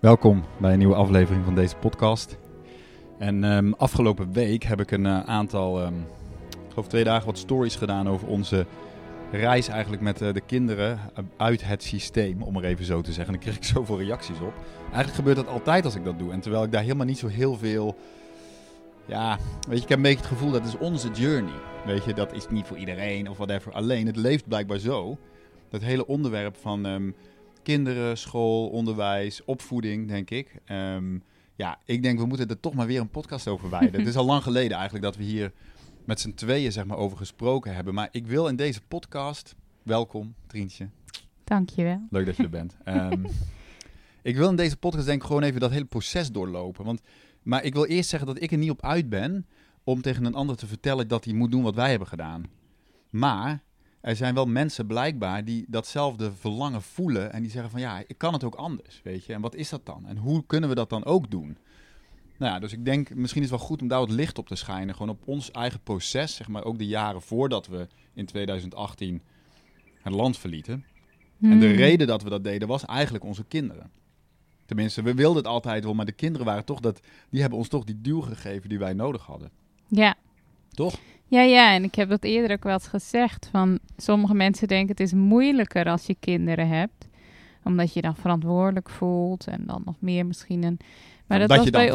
Welkom bij een nieuwe aflevering van deze podcast. En ehm, afgelopen week heb ik een eh, aantal, ehm, ik geloof twee dagen, wat stories gedaan over onze reis eigenlijk met eh, de kinderen uit het systeem, om maar even zo te zeggen. En daar kreeg ik zoveel reacties op. Eigenlijk gebeurt dat altijd als ik dat doe. En terwijl ik daar helemaal niet zo heel veel, ja, weet je, ik heb een beetje het gevoel dat is onze journey. Weet je, dat is niet voor iedereen of whatever. Alleen, het leeft blijkbaar zo. Dat hele onderwerp van ehm, kinderen, school, onderwijs, opvoeding, denk ik. Ehm, ja, ik denk we moeten er toch maar weer een podcast over wijden. het is al lang geleden eigenlijk dat we hier met z'n tweeën zeg maar, over gesproken hebben. Maar ik wil in deze podcast, welkom Trientje. Dankjewel. Leuk dat je er bent. Ehm, ik wil in deze podcast denk ik gewoon even dat hele proces doorlopen. Want, maar ik wil eerst zeggen dat ik er niet op uit ben om tegen een ander te vertellen dat hij moet doen wat wij hebben gedaan. Maar er zijn wel mensen blijkbaar die datzelfde verlangen voelen en die zeggen van ja, ik kan het ook anders, weet je. En wat is dat dan? En hoe kunnen we dat dan ook doen? Nou ja, dus ik denk misschien is het wel goed om daar wat licht op te schijnen. Gewoon op ons eigen proces, zeg maar ook de jaren voordat we in 2018 het land verlieten. En de Hmm. reden dat we dat deden was eigenlijk onze kinderen. Tenminste, we wilden het altijd wel, maar de kinderen waren toch dat, die hebben ons toch die duw gegeven die wij nodig hadden. Ja. Toch? Ja, ja, en ik heb dat eerder ook wel eens gezegd. Van sommige mensen denken het is moeilijker als je kinderen hebt. Omdat je dan verantwoordelijk voelt en dan nog meer misschien een... Maar Omdat je dan bij. Ik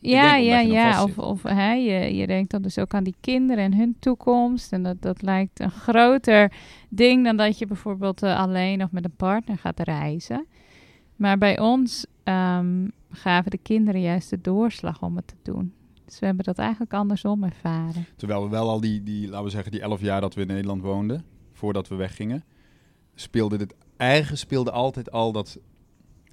Ja, denk ja, dan ja. Of, of hè, je, je denkt dan dus ook aan die kinderen en hun toekomst. En dat, dat lijkt een groter ding dan dat je bijvoorbeeld eh, alleen of met een partner gaat reizen. Maar bij ons ehm, gaven de kinderen juist de doorslag om het te doen. Dus we hebben dat eigenlijk andersom ervaren. Terwijl we wel al die, die, laten we zeggen, die elf jaar dat we in Nederland woonden, voordat we weggingen, speelde dit eigen speelde altijd al dat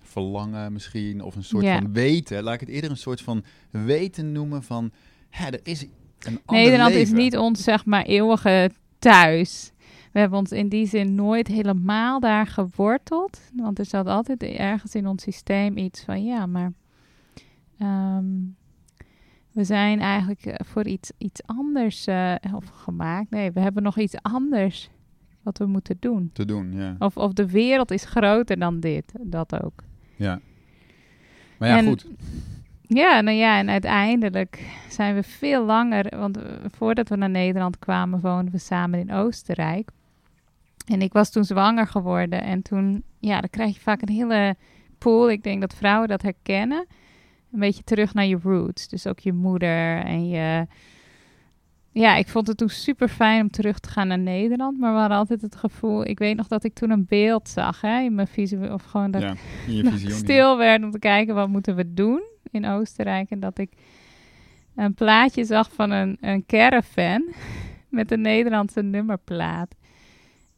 verlangen misschien, of een soort Ja. van weten. Laat ik het eerder een soort van weten noemen van, hè, er is een ander Nederland leven. is niet ons, zeg maar, eeuwige thuis. We hebben ons in die zin nooit helemaal daar geworteld. Want er zat altijd ergens in ons systeem iets van, ja, maar ehm, we zijn eigenlijk eh, voor iets, iets anders eh, of gemaakt. Nee, we hebben nog iets anders wat we moeten doen. te doen, ja. Of, of de wereld is groter dan dit, dat ook. ja. Maar ja, En- goed. Ja, nou ja, en uiteindelijk zijn we veel langer, want eh, voordat we naar Nederland kwamen, woonden we samen in Oostenrijk. En ik was toen zwanger geworden en toen, ja, dan krijg je vaak een hele pool. Ik denk dat vrouwen dat herkennen. Een beetje terug naar je roots, dus ook je moeder en je... Ja, ik vond het toen super fijn om terug te gaan naar Nederland, maar we hadden altijd het gevoel, ik weet nog dat ik toen een beeld zag, hè, in mijn visie, of gewoon dat Ja, ik stil werd om te kijken wat moeten we doen in Oostenrijk. En dat ik een plaatje zag van een, een caravan met een Nederlandse nummerplaat.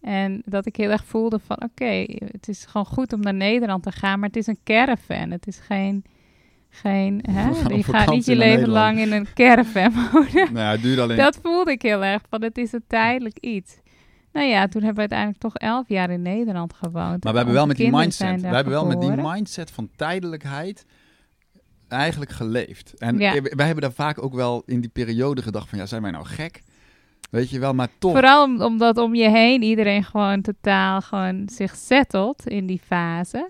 En dat ik heel erg voelde van oké, het is gewoon goed om naar Nederland te gaan, maar het is een caravan. Het is geen... geen hè? Gaat niet je leven lang in een caravan wonen. Nou ja, het duurde alleen... Dat voelde ik heel erg, van het is een tijdelijk iets. Nou ja, toen hebben we uiteindelijk toch elf jaar in Nederland gewoond. Maar we hebben wel met die mindset, we hebben wel met die mindset van tijdelijkheid eigenlijk geleefd. En Ja. wij hebben daar vaak ook wel in die periode gedacht van, ja, zijn wij nou gek? Weet je wel, maar toch. Vooral om- omdat om je heen iedereen gewoon totaal gewoon zich settelt in die fase.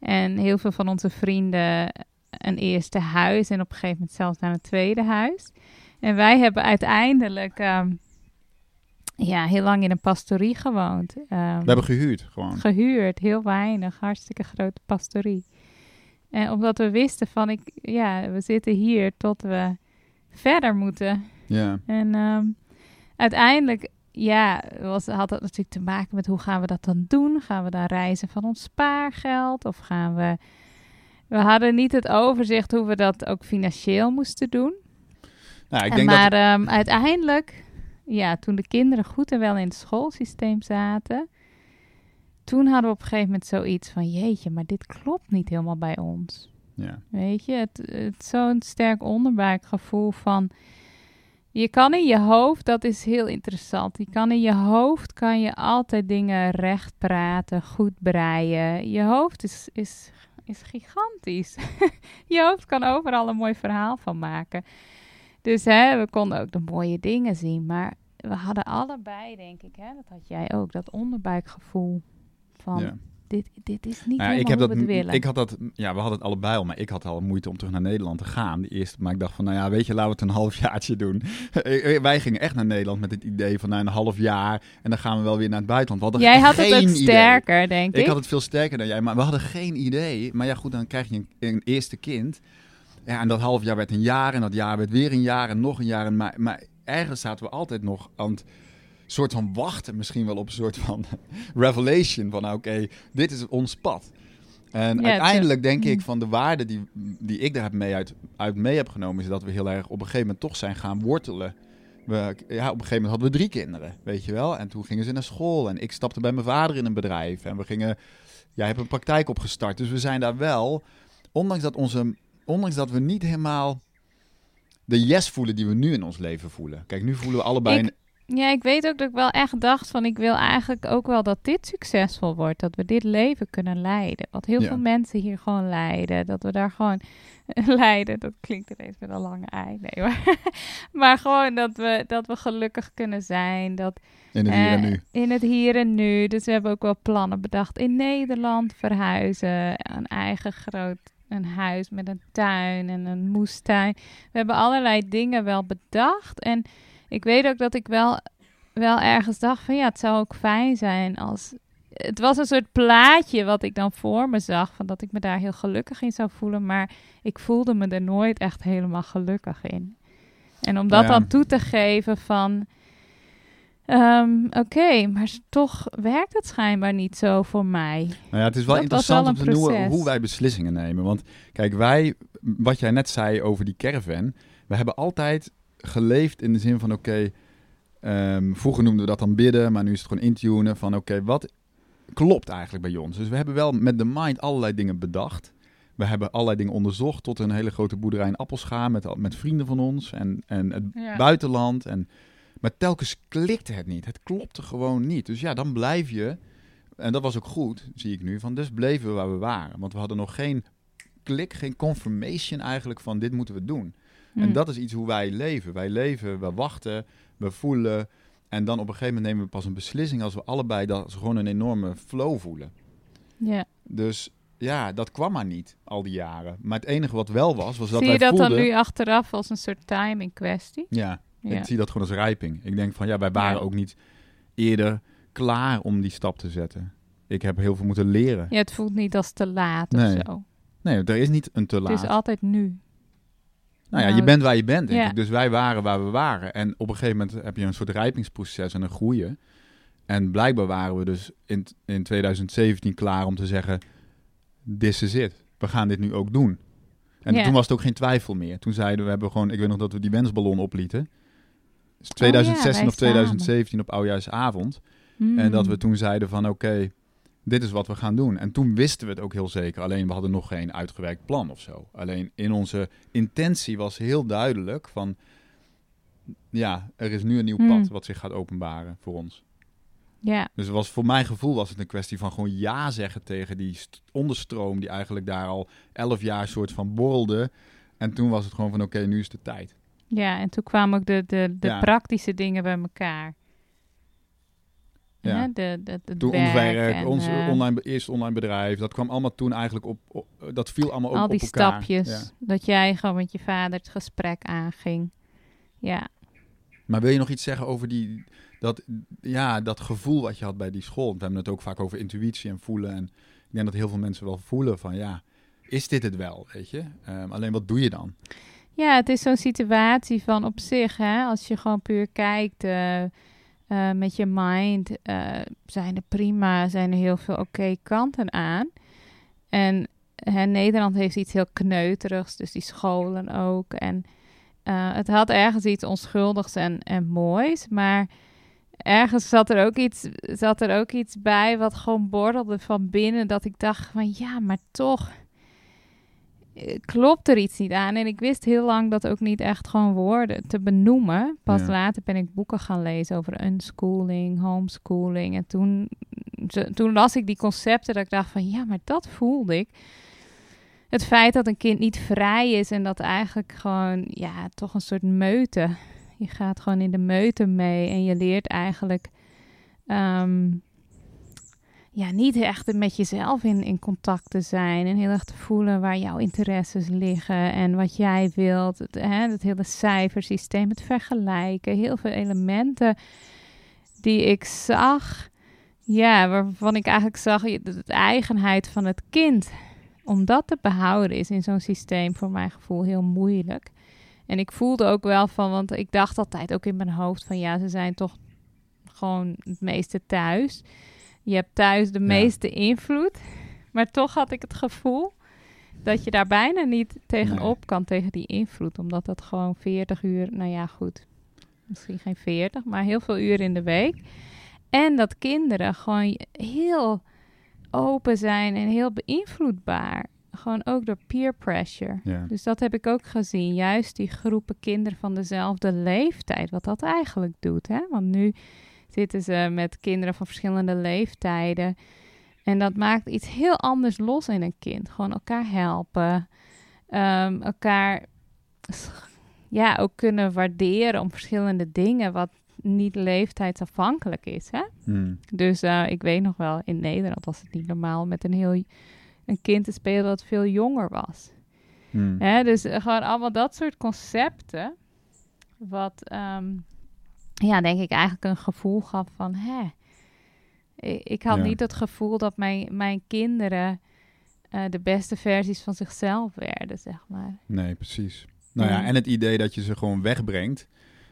En heel veel van onze vrienden een eerste huis en op een gegeven moment zelfs naar een tweede huis. En wij hebben uiteindelijk ehm, ja, heel lang in een pastorie gewoond. Ehm, We hebben gehuurd gewoon. gehuurd, heel weinig, hartstikke grote pastorie. En omdat we wisten van, ik, ja, we zitten hier tot we verder moeten. Ja. En ehm, uiteindelijk, ja, was, had dat natuurlijk te maken met hoe gaan we dat dan doen? Gaan we dan reizen van ons spaargeld? Of gaan we... We hadden niet het overzicht hoe we dat ook financieel moesten doen. Nou, ik En denk maar dat... ehm, uiteindelijk, ja, toen de kinderen goed en wel in het schoolsysteem zaten... Toen hadden we op een gegeven moment zoiets van... Jeetje, maar dit klopt niet helemaal bij ons. Ja. Weet je, het, het zo'n sterk onderbuikgevoel van. Je kan in je hoofd, dat is heel interessant. Je kan in je hoofd kan je altijd dingen recht praten, goed breien. Je hoofd is, is, is gigantisch. je hoofd kan overal een mooi verhaal van maken. Dus hè, we konden ook de mooie dingen zien. Maar we hadden allebei, denk ik, hè, dat had jij ook, dat onderbuikgevoel van Ja. Dit, dit is niet Nou ja, ik heb dat, willen. ik had dat, ja, we hadden het allebei al, maar ik had al moeite om terug naar Nederland te gaan. Die eerste, maar ik dacht van, nou ja, weet je, laten we het een halfjaartje doen. Wij gingen echt naar Nederland met het idee van, nou, een half jaar en dan gaan we wel weer naar het buitenland. We hadden Jij had het ook idee. sterker, denk ik. Ik had het veel sterker dan jij, maar we hadden geen idee. Maar ja, goed, dan krijg je een, een eerste kind. Ja, en dat half jaar werd een jaar en dat jaar werd weer een jaar en nog een jaar. En maar, maar ergens zaten we altijd nog aan het soort van wachten, misschien wel op een soort van revelation van, nou, oké, dit is ons pad. En Ja, uiteindelijk te- denk ik mm. van de waarde die, die ik daar heb mee uit, uit mee heb genomen, is dat we heel erg op een gegeven moment toch zijn gaan wortelen. We, ja, op een gegeven moment hadden we drie kinderen, weet je wel. En toen gingen ze naar school en ik stapte bij mijn vader in een bedrijf. En we gingen, jij hebt een praktijk opgestart. Dus we zijn daar wel, ondanks dat, onze, ondanks dat we niet helemaal de yes voelen die we nu in ons leven voelen. Kijk, nu voelen we allebei... Ik- Ja, ik weet ook dat ik wel echt dacht van... ik wil eigenlijk ook wel dat dit succesvol wordt. Dat we dit leven kunnen leiden. Wat heel Ja. veel mensen hier gewoon leiden. Dat we daar gewoon leiden. Dat klinkt ineens met een lange ei. Nee, maar, maar gewoon dat we, dat we gelukkig kunnen zijn. Dat, in het hier en eh, nu. In het hier en nu. Dus we hebben ook wel plannen bedacht. In Nederland verhuizen. Een eigen groot een huis met een tuin en een moestuin. We hebben allerlei dingen wel bedacht. En ik weet ook dat ik wel, wel ergens dacht van ja, het zou ook fijn zijn als... Het was een soort plaatje wat ik dan voor me zag. Van dat ik me daar heel gelukkig in zou voelen. Maar ik voelde me er nooit echt helemaal gelukkig in. En om dat Ja. dan toe te geven van... ehm, Oké, maar toch werkt het schijnbaar niet zo voor mij. Nou ja, het is wel Dat interessant wel om te noemen hoe wij beslissingen nemen. Want kijk, wij, wat jij net zei over die caravan, we hebben altijd geleefd in de zin van oké, ehm, vroeger noemden we dat dan bidden, maar nu is het gewoon intunen van oké, wat klopt eigenlijk bij ons? Dus we hebben wel met de mind allerlei dingen bedacht. We hebben allerlei dingen onderzocht tot een hele grote boerderij in Appelscha met, met vrienden van ons en, en het Ja. buitenland. En, maar telkens klikte het niet. Het klopte gewoon niet. Dus ja, dan blijf je, en dat was ook goed, zie ik nu, van dus bleven we waar we waren. Want we hadden nog geen klik, geen confirmation eigenlijk van dit moeten we doen. En Hm. dat is iets hoe wij leven. Wij leven, we wachten, we voelen. En dan op een gegeven moment nemen we pas een beslissing als we allebei dat gewoon een enorme flow voelen. Ja. Dus ja, dat kwam maar niet al die jaren. Maar het enige wat wel was, was dat Zie wij je dat voelden... dan nu achteraf als een soort timing kwestie? Ja, Ja. ik zie dat gewoon als rijping. Ik denk van ja, wij waren Ja. ook niet eerder klaar om die stap te zetten. Ik heb heel veel moeten leren. Ja, het voelt niet als te laat Nee. of zo. Nee, er is niet een te laat. Het is altijd nu. Nou ja, Nou, je bent waar je bent, denk ja. ik. Dus wij waren waar we waren. En op een gegeven moment heb je een soort rijpingsproces en een groeien. En blijkbaar waren we dus in, in 2017 klaar om te zeggen... This is it. We gaan dit nu ook doen. En Ja. toen was het ook geen twijfel meer. Toen zeiden we, we hebben gewoon... Ik weet nog dat we die wensballon oplieten. Dus Oh ja, 2016 wij of 2017 op oudjaarsavond. En dat we Hmm. toen zeiden van oké, dit is wat we gaan doen. En toen wisten we het ook heel zeker. Alleen we hadden nog geen uitgewerkt plan of zo. Alleen in onze intentie was heel duidelijk van... Ja, er is nu een nieuw Hmm. pad wat zich gaat openbaren voor ons. Ja, Dus was, voor mijn gevoel was het een kwestie van gewoon ja zeggen tegen die st- onderstroom... die eigenlijk daar al elf jaar soort van borrelde. En toen was het gewoon van oké, nu is de tijd. ja, en toen kwamen ook de, de, de Ja. praktische dingen bij elkaar. Ja. Hè, De, de, het Toen ons werk en, ons eh, online, eerste online bedrijf... dat kwam allemaal toen eigenlijk op... op- dat viel allemaal ook al op die elkaar. stapjes. Ja. Dat jij gewoon met je vader het gesprek aanging. Ja, Maar wil je nog iets zeggen over die, dat, ja, dat gevoel wat je had bij die school? Want we hebben het ook vaak over intuïtie en voelen. En ik denk dat heel veel mensen wel voelen van ja, is dit het wel, weet je? Ehm, alleen wat doe je dan? Ja, het is zo'n situatie van op zich, hè, als je gewoon puur kijkt eh, eh, met je mind, eh, zijn er prima, zijn er heel veel oké kanten aan. En hè, Nederland heeft iets heel kneuterigs, dus die scholen ook. En eh, het had ergens iets onschuldigs en, en moois, maar ergens zat er, ook iets, zat er ook iets bij wat gewoon borrelde van binnen, dat ik dacht van ja, maar toch klopt er iets niet aan. En ik wist heel lang dat ook niet echt gewoon woorden te benoemen. Pas Ja. later ben ik boeken gaan lezen over unschooling, homeschooling. En toen, toen las ik die concepten dat ik dacht van ja, maar dat voelde ik. Het feit dat een kind niet vrij is en dat eigenlijk gewoon, ja, toch een soort meute. Je gaat gewoon in de meute mee en je leert eigenlijk, ehm, ja, niet echt met jezelf in, in contact te zijn. En heel erg te voelen waar jouw interesses liggen en wat jij wilt. Het, hè, het hele cijfersysteem, het vergelijken. Heel veel elementen die ik zag. Ja, waarvan ik eigenlijk zag de eigenheid van het kind. Om dat te behouden is in zo'n systeem voor mijn gevoel heel moeilijk. En ik voelde ook wel van, want ik dacht altijd ook in mijn hoofd van ja, ze zijn toch gewoon het meeste thuis. Je hebt thuis de meeste invloed. Maar toch had ik het gevoel dat je daar bijna niet tegenop kan tegen die invloed. Omdat dat gewoon 40 uur, nou ja, goed. Misschien geen 40, maar heel veel uur in de week. En dat kinderen gewoon heel open zijn en heel beïnvloedbaar. Gewoon ook door peer pressure. Ja. Dus dat heb ik ook gezien. Juist die groepen kinderen van dezelfde leeftijd. Wat dat eigenlijk doet. Hè? Want nu zitten ze met kinderen van verschillende leeftijden. En dat maakt iets heel anders los in een kind. Gewoon elkaar helpen. Um, elkaar ja, ook kunnen waarderen om verschillende dingen. Wat niet leeftijdsafhankelijk is. Hè? Hmm. Dus uh, ik weet nog wel, in Nederland was het niet normaal met een heel een kind te spelen dat veel jonger was. Hmm. Hè? Dus uh, gewoon allemaal dat soort concepten. Wat um, ja, denk ik eigenlijk een gevoel gaf van hè. Ik, had Ja. niet het gevoel dat mijn, mijn kinderen eh, de beste versies van zichzelf werden, zeg maar. Nee, precies. Nou ja, Ja. en het idee dat je ze gewoon wegbrengt.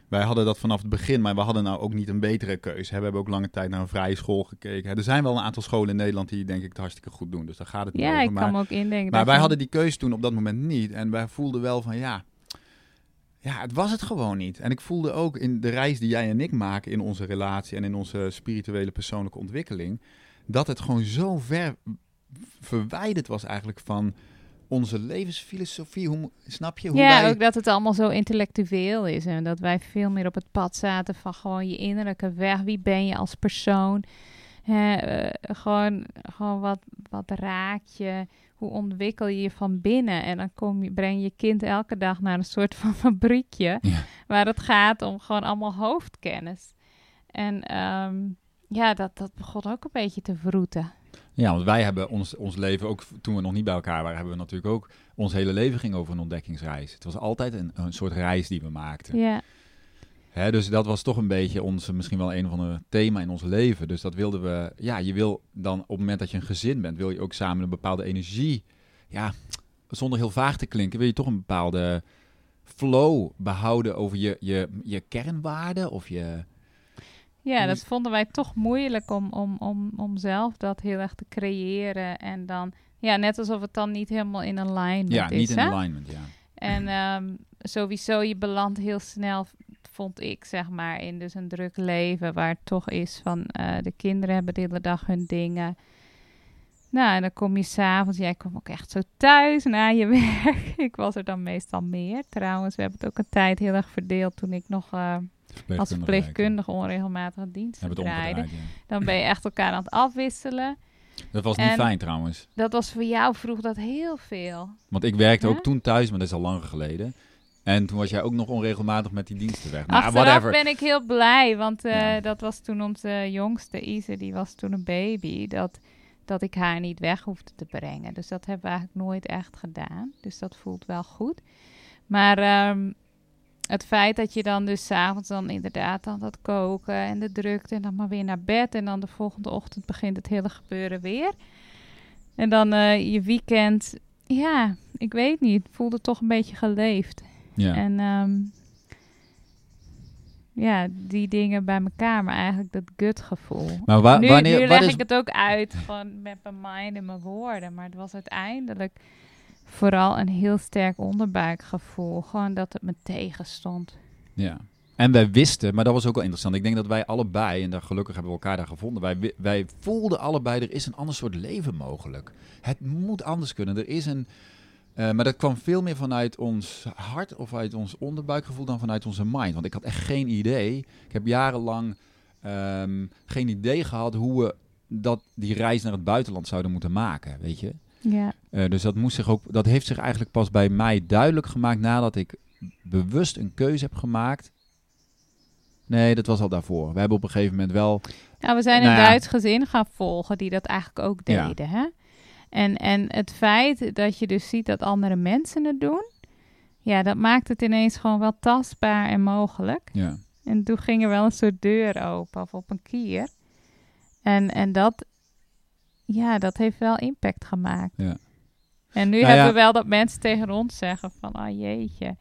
Wij hadden dat vanaf het begin, maar we hadden nou ook niet een betere keuze. hè. We hebben ook lange tijd naar een vrije school gekeken. Er zijn wel een aantal scholen in Nederland die denk ik het hartstikke goed doen. Dus daar gaat het niet Ja, over. ik maar kan me ook indenken. maar wij je- hadden die keuze toen op dat moment niet. En wij voelden wel van ja, ja, het was het gewoon niet. En ik voelde ook in de reis die jij en ik maken in onze relatie en in onze spirituele persoonlijke ontwikkeling, dat het gewoon zo ver verwijderd was eigenlijk van onze levensfilosofie. Hoe, snap je? Hoe ja, wij... ook dat het allemaal zo intellectueel is. En dat wij veel meer op het pad zaten van gewoon je innerlijke weg. Wie ben je als persoon? Eh, gewoon gewoon wat, wat raakt je? Hoe ontwikkel je je van binnen? En dan kom je, breng je kind elke dag naar een soort van fabriekje. Ja. Waar het gaat om gewoon allemaal hoofdkennis. En ehm, ja, dat, dat begon ook een beetje te vroeten. Ja, want wij hebben ons, ons leven, ook toen we nog niet bij elkaar waren, hebben we natuurlijk ook, ons hele leven ging over een ontdekkingsreis. Het was altijd een, een soort reis die we maakten. Ja, Hè, dus dat was toch een beetje onze, misschien wel een of ander thema in ons leven. Dus dat wilden we, ja, je wil dan op het moment dat je een gezin bent, wil je ook samen een bepaalde energie, ja, zonder heel vaag te klinken, wil je toch een bepaalde flow behouden over je, je, je kernwaarden of je... Ja, dat vonden wij toch moeilijk om, om, om, om zelf dat heel erg te creëren. En dan, ja, net alsof het dan niet helemaal in alignment Ja, is. niet in hè? alignment, ja. En ehm, sowieso, je belandt heel snel, vond ik, zeg maar, in dus een druk leven. Waar het toch is van, eh, de kinderen hebben de hele dag hun dingen. Nou, en dan kom je s'avonds, jij kwam ook echt zo thuis na je werk. ik was er dan meestal meer. Trouwens, we hebben het ook een tijd heel erg verdeeld toen ik nog eh, als Verpleegkundige onregelmatige het draaide. ja. Dan ben je echt elkaar aan het afwisselen. Dat was niet En- fijn trouwens. Dat was voor jou vroeg dat heel veel. Want ik werkte Ja? ook toen thuis, maar dat is al lang geleden. En toen was jij ook nog onregelmatig met die diensten weg. Nou, Achteraf whatever. ben ik heel blij, want eh, Ja. dat was toen onze jongste, Ise, die was toen een baby. Dat, dat ik haar niet weg hoefde te brengen. Dus dat hebben we eigenlijk nooit echt gedaan. Dus dat voelt wel goed. Maar ehm, het feit dat je dan dus s'avonds dan inderdaad aan dat koken en de drukte en dan maar weer naar bed. En dan de volgende ochtend begint het hele gebeuren weer. En dan eh, je weekend, ja, ik weet niet, voelde toch een beetje geleefd. Ja. En ehm, ja, die dingen bij elkaar, maar eigenlijk dat gutgevoel. maar wa- nu wanneer... nu leg is, ik het ook uit, gewoon met mijn mind en mijn woorden. Maar het was uiteindelijk vooral een heel sterk onderbuikgevoel. Gewoon dat het me tegenstond. Ja. En wij wisten, maar dat was ook wel interessant. Ik denk dat wij allebei, en daar, gelukkig hebben we elkaar daar gevonden, wij, wi- wij voelden allebei, er is een ander soort leven mogelijk. Het moet anders kunnen. Er is een, eh, maar dat kwam veel meer vanuit ons hart of uit ons onderbuikgevoel dan vanuit onze mind. Want ik had echt geen idee. Ik heb jarenlang ehm, geen idee gehad hoe we dat, die reis naar het buitenland zouden moeten maken, weet je. Ja, Eh, dus dat, moest zich ook, dat heeft zich eigenlijk pas bij mij duidelijk gemaakt nadat ik bewust een keuze heb gemaakt Nee, dat was al daarvoor. We hebben op een gegeven moment wel... Nou, we zijn Nou een ja. Duits gezin gaan volgen die dat eigenlijk ook Ja. deden. Hè? En, en het feit dat je dus ziet dat andere mensen het doen, ja, dat maakt het ineens gewoon wel tastbaar en mogelijk. Ja. En toen ging er wel een soort deur open of op een kier. En, en dat, ja, dat heeft wel impact gemaakt. Ja. En nu Nou hebben ja. we wel dat mensen tegen ons zeggen van, ah jeetje,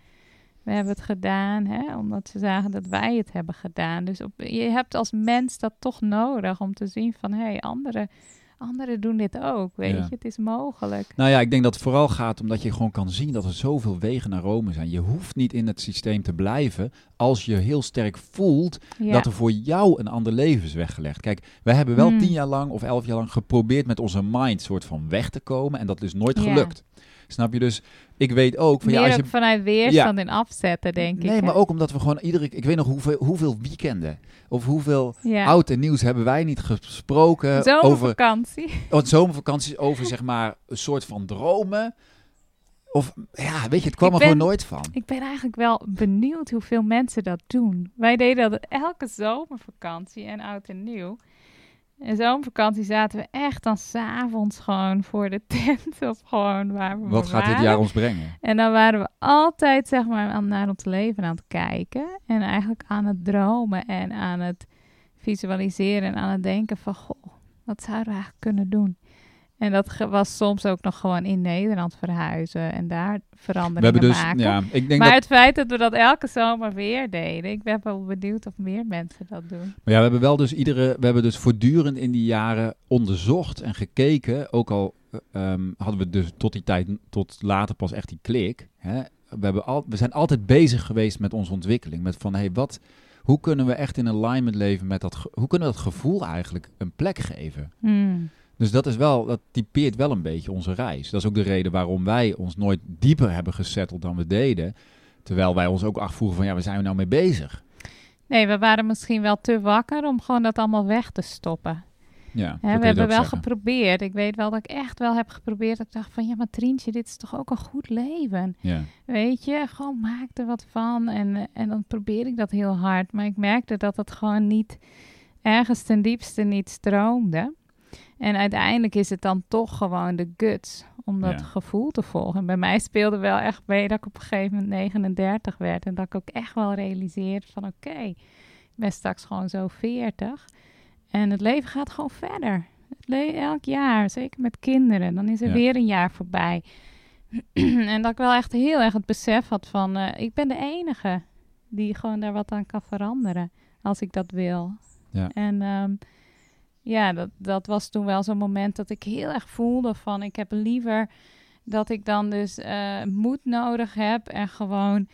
we hebben het gedaan, hè? omdat ze zagen dat wij het hebben gedaan. Dus op, je hebt als mens dat toch nodig om te zien van, hé, hey, anderen, anderen doen dit ook, weet Ja. je, het is mogelijk. Nou ja, ik denk dat het vooral gaat omdat je gewoon kan zien dat er zoveel wegen naar Rome zijn. Je hoeft niet in het systeem te blijven als je heel sterk voelt Ja. dat er voor jou een ander leven is weggelegd. Kijk, wij hebben wel Hmm. tien jaar lang of elf jaar lang geprobeerd met onze mind soort van weg te komen en dat is nooit Ja. Snap je dus? Ik weet ook van Meer ja, als je vanuit weerstand in afzetten, denk ik. Nee, maar ook omdat we gewoon iedere ik weet nog hoeveel, hoeveel weekenden of hoeveel ja. oud en nieuws hebben wij niet gesproken over Zomervakantie. oh, zomervakanties over zeg maar een soort van dromen. Of ja, weet je, het kwam er gewoon nooit van. Ik ben eigenlijk wel benieuwd hoeveel mensen dat doen. Wij deden dat elke zomervakantie en oud en nieuw. In zomervakantie zaten we echt dan s'avonds gewoon voor de tent of gewoon waar we Wat gaat dit jaar ons brengen? En dan waren we altijd zeg maar aan, naar ons leven aan het kijken. En eigenlijk aan het dromen en aan het visualiseren en aan het denken van... Goh, wat zouden we eigenlijk kunnen doen? En dat was soms ook nog gewoon in Nederland verhuizen en daar We veranderingen hebben dus, maken. ja, ik denk maar dat, het feit dat we dat elke zomer weer deden, ik ben wel benieuwd of meer mensen dat doen. maar ja, we hebben wel dus iedere, we hebben dus voortdurend in die jaren onderzocht en gekeken. Ook al eh, ehm, hadden we dus tot die tijd, tot later pas echt die klik. Hè? We, hebben al, we zijn altijd bezig geweest met onze ontwikkeling. Met van, hey, wat, hoe kunnen we echt in alignment leven met dat, hoe kunnen we dat gevoel eigenlijk een plek geven? Hmm. Dus dat is wel, dat typeert wel een beetje onze reis. Dat is ook de reden waarom wij ons nooit dieper hebben gesetteld dan we deden. Terwijl wij ons ook afvroegen van ja, waar zijn we nou mee bezig? Nee, we waren misschien wel te wakker om gewoon dat allemaal weg te stoppen. Ja, we hebben wel zeggen. geprobeerd. Ik weet wel dat ik echt wel heb geprobeerd. Dat ik dacht van, ja, maar Trientje, dit is toch ook een goed leven? Ja. Weet je, gewoon maak er wat van. En, en dan probeer ik dat heel hard. Maar ik merkte dat het gewoon niet, ergens ten diepste niet stroomde. En uiteindelijk is het dan toch gewoon de guts om dat Ja. gevoel te volgen. En bij mij speelde wel echt mee dat ik op een gegeven moment 39 werd. En dat ik ook echt wel realiseerde van oké, ik ben straks gewoon zo 40. En het leven gaat gewoon verder. Elk jaar, zeker met kinderen. Dan is er Ja. weer een jaar voorbij. en dat ik wel echt heel erg het besef had van... eh, ik ben de enige die gewoon daar wat aan kan veranderen. Als ik dat wil. Ja. En ehm, ja, dat, dat was toen wel zo'n moment dat ik heel erg voelde van... ik heb liever dat ik dan dus eh, moed nodig heb en gewoon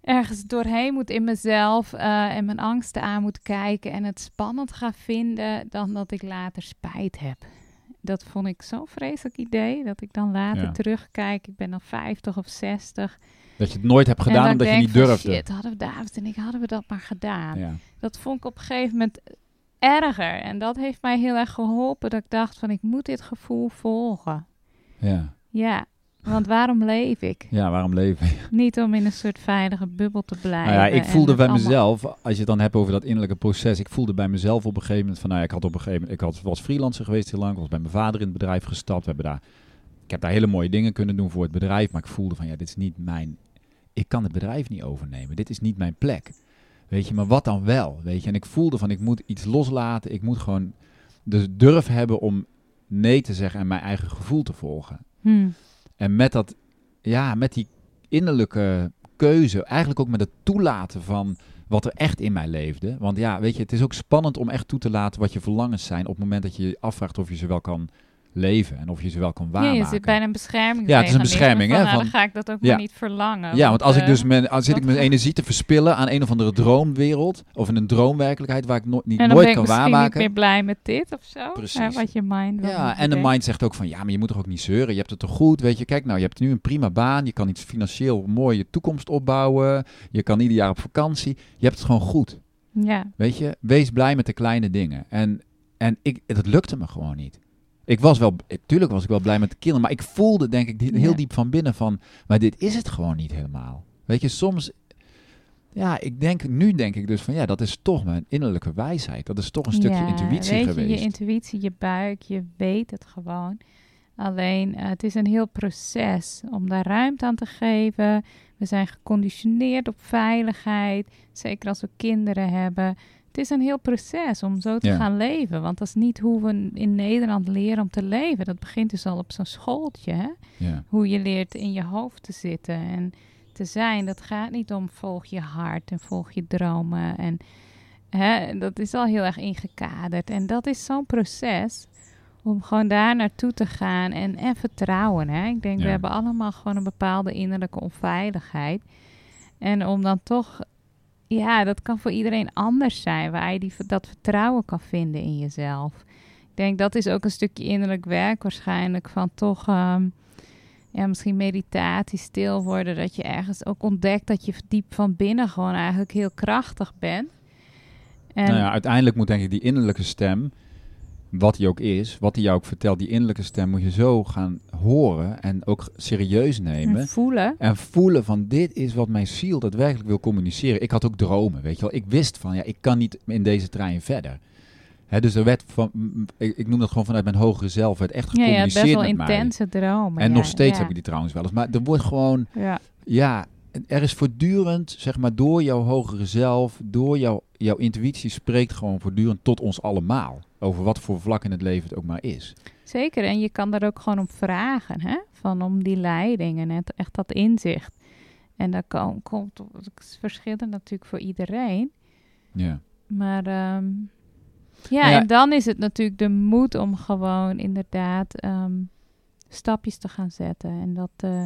ergens doorheen moet in mezelf eh, en mijn angsten aan moet kijken en het spannend ga vinden dan dat ik later spijt heb. Dat vond ik zo'n vreselijk idee, dat ik dan later Ja. terugkijk. Ik ben dan 50 of 60. Dat je het nooit hebt gedaan omdat je niet durfde. Shit, hadden we David en ik hadden we dat maar gedaan. Ja. Dat vond ik op een gegeven moment erger. En dat heeft mij heel erg geholpen. Dat ik dacht van ik moet dit gevoel volgen. Ja. Ja, want waarom leef ik? ja, waarom leven? Niet om in een soort veilige bubbel te blijven. Nou ja, ik voelde bij allemaal- mezelf, als je het dan hebt over dat innerlijke proces, ik voelde bij mezelf op een gegeven moment van, nou ja, ik had op een gegeven moment, ik had, was freelancer geweest heel lang, ik was bij mijn vader in het bedrijf gestapt, we hebben daar, ik heb daar hele mooie dingen kunnen doen voor het bedrijf, maar ik voelde van, ja, dit is niet mijn, ik kan het bedrijf niet overnemen, dit is niet mijn plek. Weet je, maar wat dan wel, weet je, en ik voelde van, ik moet iets loslaten, ik moet gewoon de durf hebben om nee te zeggen en mijn eigen gevoel te volgen. Hmm. En met dat, ja, met die innerlijke keuze, eigenlijk ook met het toelaten van wat er echt in mij leefde. Want ja, weet je, het is ook spannend om echt toe te laten wat je verlangens zijn op het moment dat je je afvraagt of je ze wel kan leven en of je ze wel kan Ja, waarmaken. je zit bij een bescherming. Ja, het is een bescherming, hè, Van, nou, van- dan ga ik dat ook Ja. maar niet verlangen. Ja, want als ik eh, dus mijn, als zit ik mijn energie te verspillen aan een of andere droomwereld of in een droomwerkelijkheid waar ik no niet en dan nooit ben ik kan misschien niet meer blij met dit of zo. Precies. Hè, wat je mind wil Ja, en de mind zegt ook van, ja, maar je moet toch ook niet zeuren. Je hebt het toch goed, weet je. Kijk nou, je hebt nu een prima baan. Je kan iets financieel mooi je toekomst opbouwen. Je kan ieder jaar op vakantie. Je hebt het gewoon goed, Ja, weet je. Wees blij met de kleine dingen. En, en ik, dat lukte me gewoon niet. Ik was wel, tuurlijk was ik wel blij met de kinderen, maar ik voelde denk ik heel Ja. diep van binnen van, maar dit is het gewoon niet helemaal. Weet je, soms, Ja, ik denk, nu denk ik dus van ja, dat is toch mijn innerlijke wijsheid. Dat is toch een stukje Ja, intuïtie weet geweest. Je, je intuïtie, je buik, je weet het gewoon. Alleen, eh, het is een heel proces om daar ruimte aan te geven. We zijn geconditioneerd op veiligheid, zeker als we kinderen hebben. Het is een heel proces om zo te Ja. gaan leven. Want dat is niet hoe we in Nederland leren om te leven. Dat begint dus al op zo'n schooltje. Hè? ja. Hoe je leert in je hoofd te zitten en te zijn. Dat gaat niet om volg je hart en volg je dromen. En hè, dat is al heel erg ingekaderd. En dat is zo'n proces om gewoon daar naartoe te gaan en, en vertrouwen. Hè? Ik denk, Ja. we hebben allemaal gewoon een bepaalde innerlijke onveiligheid. En om dan toch, ja, dat kan voor iedereen anders zijn, waar je die, dat vertrouwen kan vinden in jezelf. Ik denk dat is ook een stukje innerlijk werk waarschijnlijk van toch, ehm, ja, misschien meditatie, stil worden, dat je ergens ook ontdekt dat je diep van binnen gewoon eigenlijk heel krachtig bent. En Nou ja, uiteindelijk moet denk ik die innerlijke stem, wat die ook is, wat die jou ook vertelt, die innerlijke stem moet je zo gaan horen en ook serieus nemen. en voelen. En voelen van dit is wat mijn ziel daadwerkelijk wil communiceren. Ik had ook dromen, weet je wel. Ik wist van ja, ik kan niet in deze trein verder. Hè, dus er werd van, ik, ik noem dat gewoon vanuit mijn hogere zelf, werd echt Ja, ja, gecommuniceerd best wel met mij. intense dromen. En ja, nog steeds ja. heb ik die trouwens wel eens. Maar er wordt gewoon, Ja. ja, er is voortdurend, zeg maar, door jouw hogere zelf, door jouw, jouw intuïtie spreekt gewoon voortdurend tot ons allemaal. Over wat voor vlak in het leven het ook maar is. Zeker, en je kan daar ook gewoon om vragen, hè? Van om die leiding en het, echt dat inzicht. En dat kan, komt, het verschillend natuurlijk voor iedereen. Ja. Maar ehm, ja, Nou ja. en dan is het natuurlijk de moed om gewoon inderdaad ehm, stapjes te gaan zetten en dat eh,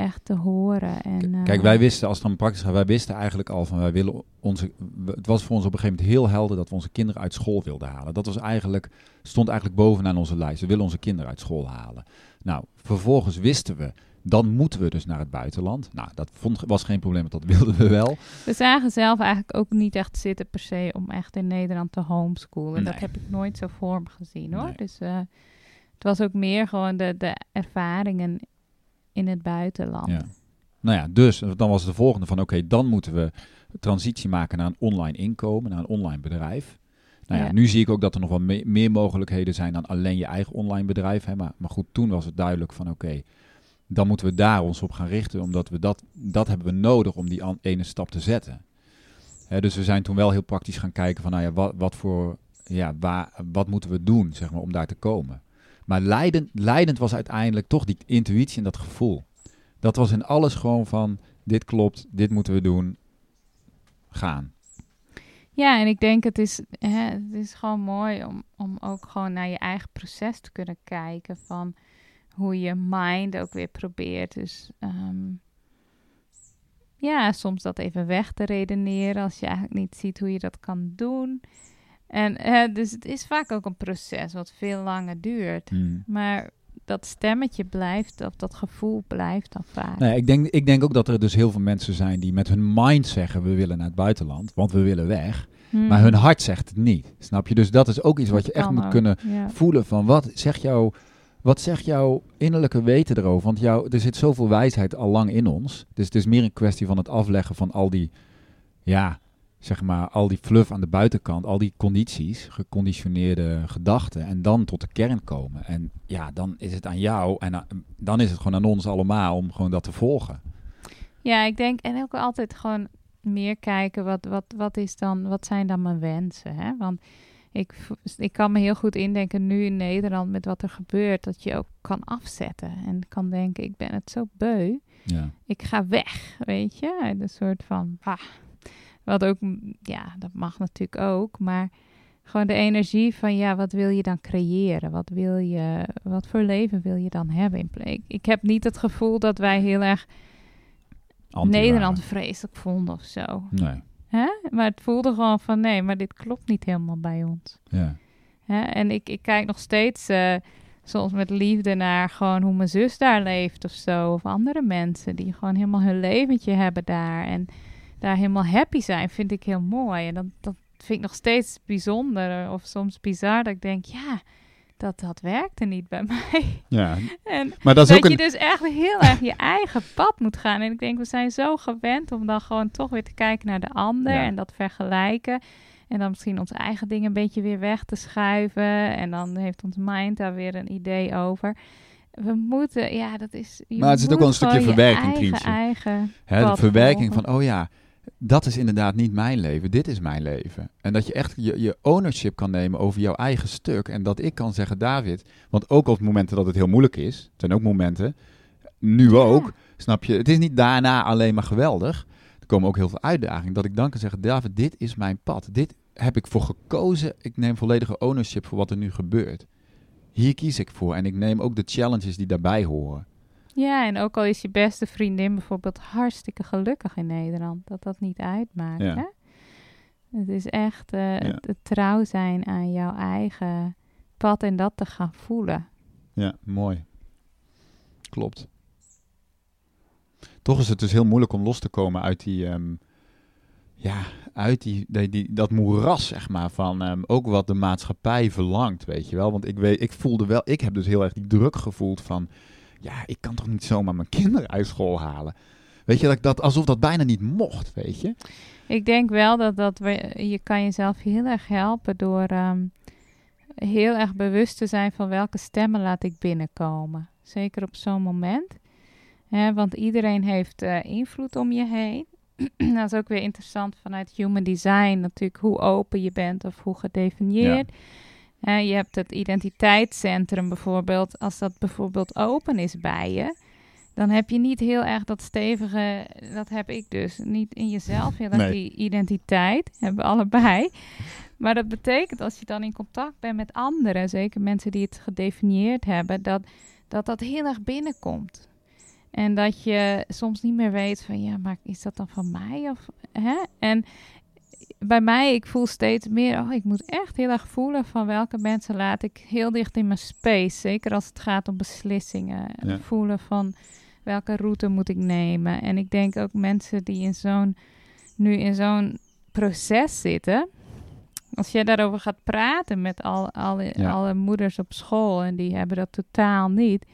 echt te horen. En, eh, Kijk, wij wisten, als het dan praktisch gaat, wij wisten eigenlijk al van wij willen onze. Het was voor ons op een gegeven moment heel helder dat we onze kinderen uit school wilden halen. Dat was eigenlijk, stond eigenlijk bovenaan onze lijst. We willen onze kinderen uit school halen. Nou, vervolgens wisten we, dan moeten we dus naar het buitenland. Nou, dat vond, was geen probleem, want dat wilden we wel. We zagen zelf eigenlijk ook niet echt zitten per se om echt in Nederland te homeschoolen. Dat heb ik nooit zo voor me gezien hoor. Nee. Dus eh, het was ook meer gewoon de, de ervaringen in het buitenland. Ja. Nou ja, dus dan was de volgende van oké, dan moeten we transitie maken naar een online inkomen, naar een online bedrijf. Nou ja, Ja. nu zie ik ook dat er nog wel me- meer mogelijkheden zijn dan alleen je eigen online bedrijf. Hè. Maar, maar goed, toen was het duidelijk van oké, dan moeten we daar ons op gaan richten, omdat we dat, dat hebben we nodig om die ene stap te zetten. Hè, dus we zijn toen wel heel praktisch gaan kijken van nou ja, wat, wat voor, ja, waar, wat moeten we doen, zeg maar, om daar te komen. Maar leidend, leidend was uiteindelijk toch die intuïtie en dat gevoel. Dat was in alles gewoon van, dit klopt, dit moeten we doen, gaan. Ja, en ik denk het is, hè, het is gewoon mooi om, om ook gewoon naar je eigen proces te kunnen kijken van hoe je mind ook weer probeert. Dus ehm, ja, soms dat even weg te redeneren als je eigenlijk niet ziet hoe je dat kan doen. En eh, dus het is vaak ook een proces wat veel langer duurt. Hmm. Maar dat stemmetje blijft, of dat gevoel blijft dan vaak. Nee, ik, denk, ik denk ook dat er dus heel veel mensen zijn die met hun mind zeggen, we willen naar het buitenland, want we willen weg. Hmm. Maar hun hart zegt het niet, snap je? Dus dat is ook iets wat je echt moet kunnen ja. voelen van, wat zegt, jouw, wat zegt jouw innerlijke weten erover? Want jou, er zit zoveel wijsheid al lang in ons. Dus het is meer een kwestie van het afleggen van al die, ja, zeg maar, al die fluff aan de buitenkant, al die condities, geconditioneerde gedachten, en dan tot de kern komen. En ja, dan is het aan jou en dan is het gewoon aan ons allemaal om gewoon dat te volgen. Ja, ik denk en ook altijd gewoon meer kijken wat, wat, wat is dan, wat zijn dan mijn wensen? Hè? Want ik, ik kan me heel goed indenken nu in Nederland met wat er gebeurt, dat je ook kan afzetten en kan denken, ik ben het zo beu, Ja. ik ga weg, weet je? Een soort van, ah, wat ook, ja, dat mag natuurlijk ook, maar gewoon de energie van, ja, wat wil je dan creëren? Wat wil je, wat voor leven wil je dan hebben in plek? Ik heb niet het gevoel dat wij heel erg Nederland vreselijk vonden of zo. Nee. Hè? Maar het voelde gewoon van nee, maar dit klopt niet helemaal bij ons. Ja. Hè? En ik, ik kijk nog steeds eh, soms met liefde naar gewoon hoe mijn zus daar leeft of zo. Of andere mensen die gewoon helemaal hun leventje hebben daar. En daar helemaal happy zijn, vind ik heel mooi. En dat, dat vind ik nog steeds bijzonder of soms bizar. Dat ik denk, ja, dat dat werkte niet bij mij. Ja, En maar dat is dat, ook je een... dus echt heel erg je eigen pad moet gaan. En ik denk, we zijn zo gewend om dan gewoon toch weer te kijken naar de ander Ja. en dat vergelijken. En dan misschien onze eigen dingen een beetje weer weg te schuiven. En dan heeft ons mind daar weer een idee over. We moeten, ja, dat is. Maar het zit ook wel een stukje verwerking, eigen, eigen Hè, de verwerking van, oh ja, dat is inderdaad niet mijn leven, dit is mijn leven. En dat je echt je, je ownership kan nemen over jouw eigen stuk. En dat ik kan zeggen, David, want ook op momenten dat het heel moeilijk is, het zijn ook momenten, nu ook, snap je, het is niet daarna alleen maar geweldig. Er komen ook heel veel uitdagingen, dat ik dan kan zeggen, David, dit is mijn pad. Dit heb ik voor gekozen, ik neem volledige ownership voor wat er nu gebeurt. Hier kies ik voor en ik neem ook de challenges die daarbij horen. Ja, en ook al is je beste vriendin bijvoorbeeld hartstikke gelukkig in Nederland, dat dat niet uitmaakt. Ja. Hè? Het is echt eh, Ja. het, het trouw zijn aan jouw eigen pad en dat te gaan voelen. Ja, mooi. Klopt. Toch is het dus heel moeilijk om los te komen uit die, ehm, ja, uit die, die, die- dat moeras, zeg maar, van ehm, ook wat de maatschappij verlangt, weet je wel. Want ik, weet, ik voelde wel, ik heb dus heel erg die druk gevoeld van, ja, ik kan toch niet zomaar mijn kinderen uit school halen. Weet je, dat, dat, alsof dat bijna niet mocht, weet je. Ik denk wel dat, dat we, je kan jezelf heel erg helpen door ehm, heel erg bewust te zijn van welke stemmen laat ik binnenkomen. Zeker op zo'n moment. Want iedereen heeft eh, invloed om je heen. dat is ook weer interessant vanuit human design natuurlijk hoe open je bent of hoe gedefinieerd. Je hebt het identiteitscentrum bijvoorbeeld. Als dat bijvoorbeeld open is bij je, dan heb je niet heel erg dat stevige, dat heb ik dus, niet in jezelf heel erg Nee. die identiteit, hebben we allebei. Maar dat betekent als je dan in contact bent met anderen, zeker mensen die het gedefinieerd hebben, dat dat, dat heel erg binnenkomt. En dat je soms niet meer weet van, ja, maar is dat dan van mij? Of, hè? En bij mij, ik voel steeds meer, oh, ik moet echt heel erg voelen van welke mensen laat ik heel dicht in mijn space. Zeker als het gaat om beslissingen. Ja. Voelen van welke route moet ik nemen. En ik denk ook mensen die in zo'n, nu in zo'n proces zitten. Als jij daarover gaat praten met al, alle, Ja. alle moeders op school en die hebben dat totaal niet.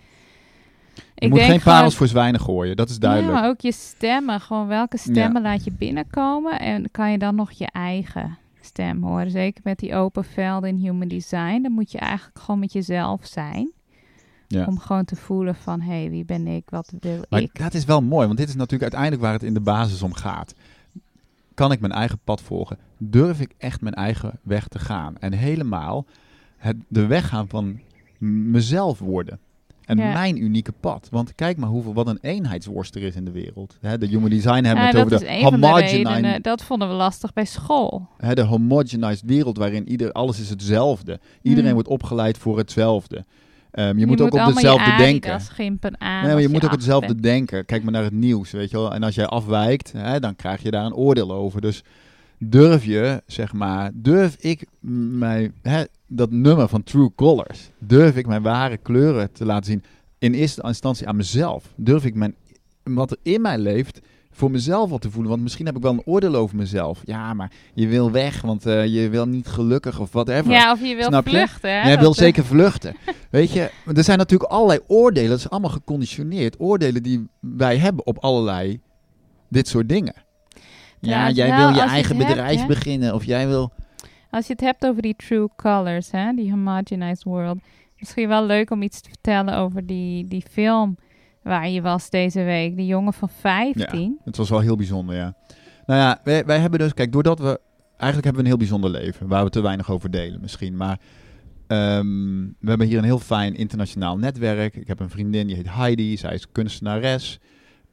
Je moet geen parels voor zwijnen gooien, dat is duidelijk. ja, maar ook je stemmen. Gewoon welke stemmen laat je binnenkomen. En kan je dan nog je eigen stem horen. Zeker met die open velden in human design. Dan moet je eigenlijk gewoon met jezelf zijn. Ja. Om gewoon te voelen van, hé, hey, wie ben ik? Wat wil Maar ik? dat is wel mooi, want dit is natuurlijk uiteindelijk waar het in de basis om gaat. Kan ik mijn eigen pad volgen? Durf ik echt mijn eigen weg te gaan? En helemaal het, de weg gaan van mezelf worden. En Ja. mijn unieke pad. Want kijk maar hoeveel, wat een eenheidsworst er is in de wereld. De human design hebben Ja, het dat over de homogenized. Dat vonden we lastig bij school. de homogenized wereld waarin ieder, alles is hetzelfde. Iedereen Hmm. wordt opgeleid voor hetzelfde. Je, Je moet ook op hetzelfde je denken. Adidas gimpen aan. Nee, maar je moet ook hetzelfde denken. Kijk maar naar het nieuws, weet je wel. En als jij afwijkt, hè, dan krijg je daar een oordeel over. Dus durf je, zeg maar, durf ik mijn, hè, dat nummer van True Colors, durf ik mijn ware kleuren te laten zien. In eerste instantie aan mezelf. Durf ik mijn, wat er in mij leeft, voor mezelf al te voelen. Want misschien heb ik wel een oordeel over mezelf. Ja, maar je wil weg, want eh, je wil niet gelukkig of whatever. Ja, of je wilt Snap je? vluchten. Hè? Jij wil eh, zeker vluchten. Weet je, er zijn natuurlijk allerlei oordelen. Dat is allemaal geconditioneerd. Oordelen die wij hebben op allerlei dit soort dingen. Ja, jij wil je eigen hebt, bedrijf hè? beginnen. Of jij wil... Als je het hebt over die true colors, hè, die homogenized world. Misschien wel leuk om iets te vertellen over die, die film waar je was deze week. Die jongen van 15. Het was wel heel bijzonder, ja. Nou ja, wij, wij hebben dus... Kijk, doordat we... Eigenlijk hebben we een heel bijzonder leven. Waar we te weinig over delen misschien. Maar ehm, we hebben hier een heel fijn internationaal netwerk. Ik heb een vriendin, die heet Heidi. Zij is kunstenares.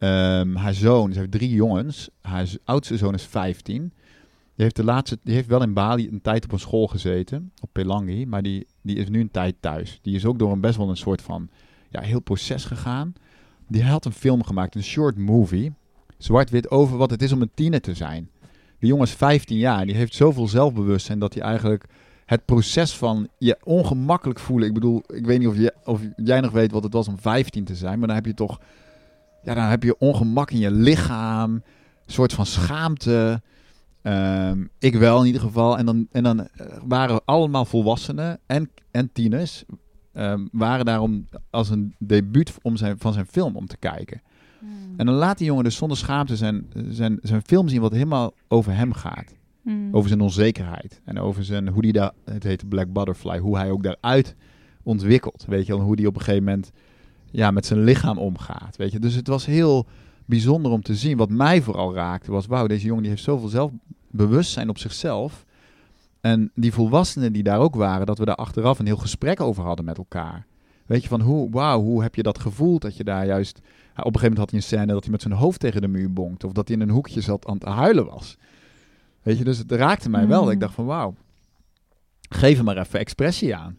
Ehm, haar zoon, ze heeft drie jongens. Haar oudste zoon is 15. Die heeft, de laatste, die heeft wel in Bali een tijd op een school gezeten, op Pelangi, maar die, die is nu een tijd thuis. Die is ook door een best wel een soort van ja, heel proces gegaan. Die had een film gemaakt, een short movie, zwart-wit, over wat het is om een tiener te zijn. Die jongen is 15 jaar die heeft zoveel zelfbewustzijn dat hij eigenlijk het proces van je ongemakkelijk voelen. Ik bedoel, ik weet niet of, je, of jij nog weet wat het was om 15 te zijn, maar dan heb je toch, ja, dan heb je ongemak in je lichaam, een soort van schaamte. Ehm, ik wel in ieder geval. En dan, en dan eh, waren allemaal volwassenen en, en tieners ehm, waren daar om, als een debuut om zijn, van zijn film om te kijken. Hmm. En dan laat die jongen dus zonder schaamte zijn, zijn, zijn film zien wat helemaal over hem gaat. Hmm. Over zijn onzekerheid. En over zijn, hoe die daar, het heet Black Butterfly, hoe hij ook daaruit ontwikkelt. Weet je wel, hoe die op een gegeven moment ja, met zijn lichaam omgaat. Weet je, dus het was heel bijzonder om te zien. Wat mij vooral raakte was, wauw, deze jongen die heeft zoveel zelfbewustzijn op zichzelf. En die volwassenen die daar ook waren, dat we daar achteraf een heel gesprek over hadden met elkaar. Weet je, van hoe, wauw, hoe heb je dat gevoeld? Dat je daar juist... Op een gegeven moment had hij een scène dat hij met zijn hoofd tegen de muur bonkt. Of dat hij in een hoekje zat aan het huilen was. Weet je, dus het raakte mij wel. Mm. Ik dacht van, wauw, geef er maar even expressie aan.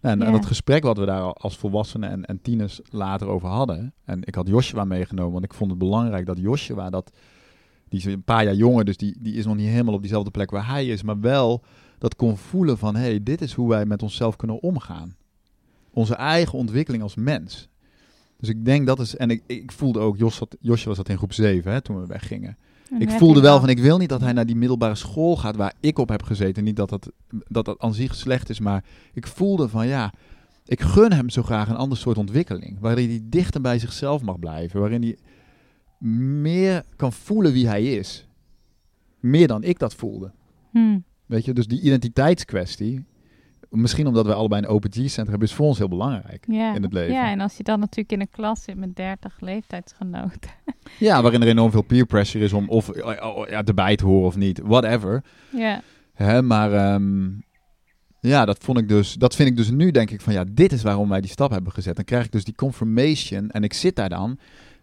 Nou, en, dat gesprek wat we daar al als volwassenen en, en tieners later over hadden. En ik had Joshua meegenomen, want ik vond het belangrijk dat Joshua, dat, die is een paar jaar jonger, dus die, die is nog niet helemaal op diezelfde plek waar hij is. Maar wel dat kon voelen van, hé, hey, dit is hoe wij met onszelf kunnen omgaan. Onze eigen ontwikkeling als mens. Dus ik denk dat is, en ik, ik voelde ook, Jos zat, Joshua zat in groep 7 hè, toen we weggingen. Ik voelde wel van, ik wil niet dat hij naar die middelbare school gaat waar ik op heb gezeten. Niet dat dat, dat, dat aan zich slecht is, maar ik voelde van, ja, ik gun hem zo graag een ander soort ontwikkeling. Waarin hij dichter bij zichzelf mag blijven. Waarin hij meer kan voelen wie hij is. Meer dan ik dat voelde. Hmm. Weet je, dus die identiteitskwestie. Misschien omdat we allebei een open G-center hebben, is voor ons heel belangrijk Ja. in het leven. ja, en als je dan natuurlijk in een klas zit met 30 leeftijdsgenoten. Ja, waarin er enorm veel peer pressure is om of eh, oh, ja, erbij te horen of niet. Whatever. ja. Hè, maar ehm, ja, dat vond ik dus. Dat vind ik dus nu denk ik van ja, dit is waarom wij die stap hebben gezet. Dan krijg ik dus die confirmation en ik zit daar dan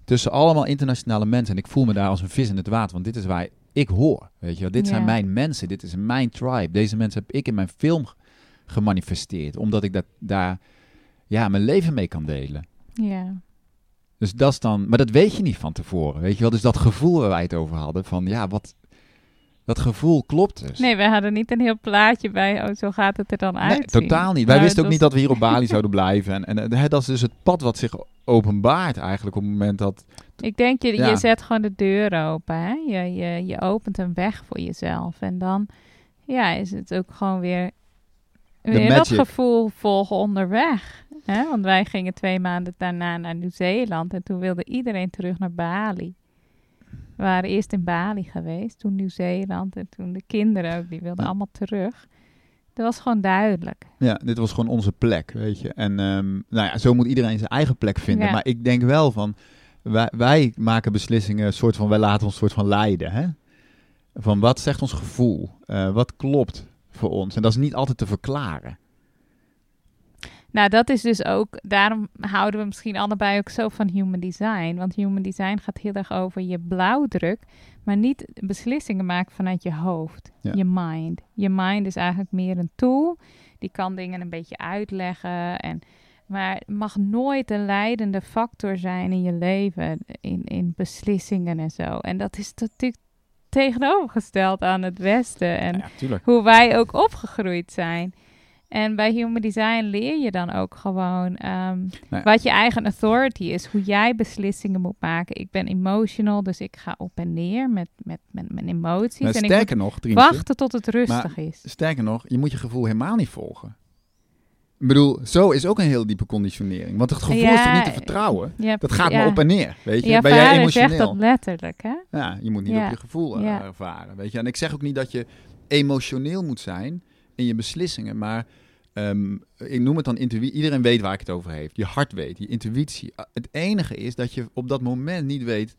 tussen allemaal internationale mensen en ik voel me daar als een vis in het water, want dit is waar ik hoor. Weet je, wel. dit zijn mijn mensen, dit is mijn tribe. Deze mensen heb ik in mijn film gemanifesteerd, omdat ik dat daar ja mijn leven mee kan delen. ja. Dus dat is dan, maar dat weet je niet van tevoren, weet je wel. Dus dat gevoel waar wij het over hadden, van ja, wat, dat gevoel klopt dus. Nee, we hadden niet een heel plaatje bij, oh, zo gaat het er dan uit. Nee, totaal niet. Wij Maar wisten ook niet dat we hier op Bali zouden blijven. En, en dat is dus het pad wat zich openbaart eigenlijk op het moment dat... Ik denk, je, Ja. je zet gewoon de deur open. Hè? Je, je, je opent een weg voor jezelf. En dan ja, is het ook gewoon weer, weer dat gevoel volgen onderweg. Hè? Want wij gingen twee maanden daarna naar Nieuw-Zeeland. En toen wilde iedereen terug naar Bali. We waren eerst in Bali geweest, toen Nieuw-Zeeland. En toen de kinderen ook, die wilden Ja. allemaal terug. Dat was gewoon duidelijk. Ja, dit was gewoon onze plek, weet je. En ehm, nou ja, zo moet iedereen zijn eigen plek vinden. Ja. Maar ik denk wel van... Wij, wij maken beslissingen, soort van, wij laten ons soort van leiden. Hè? Van wat zegt ons gevoel? Eh, wat klopt voor ons? En dat is niet altijd te verklaren. Nou, dat is dus ook, daarom houden we misschien allebei ook zo van human design. Want human design gaat heel erg over je blauwdruk, maar niet beslissingen maken vanuit je hoofd, Ja. je mind. Je mind is eigenlijk meer een tool, die kan dingen een beetje uitleggen. En, maar het mag nooit een leidende factor zijn in je leven, in, in beslissingen en zo. En dat is natuurlijk tegenovergesteld aan het Westen. En ja, hoe wij ook opgegroeid zijn. En bij Human Design leer je dan ook gewoon ehm, ja. wat je eigen authority is, hoe jij beslissingen moet maken. Ik ben emotional, dus ik ga op en neer met, met, met mijn emoties. En ik sterker nog, wachten tot het rustig is. Sterker nog, je moet je gevoel helemaal niet volgen. Ik bedoel, zo is ook een heel diepe conditionering. Want het gevoel is toch niet te vertrouwen? Dat gaat ja. maar op en neer, weet je. Ja, ben jij vader zegt emotioneel? dat letterlijk, hè? Ja, je moet niet op je gevoel eh, ervaren, weet je. En ik zeg ook niet dat je emotioneel moet zijn in je beslissingen, maar ehm, ik noem het dan intuïtie. Iedereen weet waar ik het over heeft. Je hart weet, je intuïtie. Ah, Het enige is dat je op dat moment niet weet,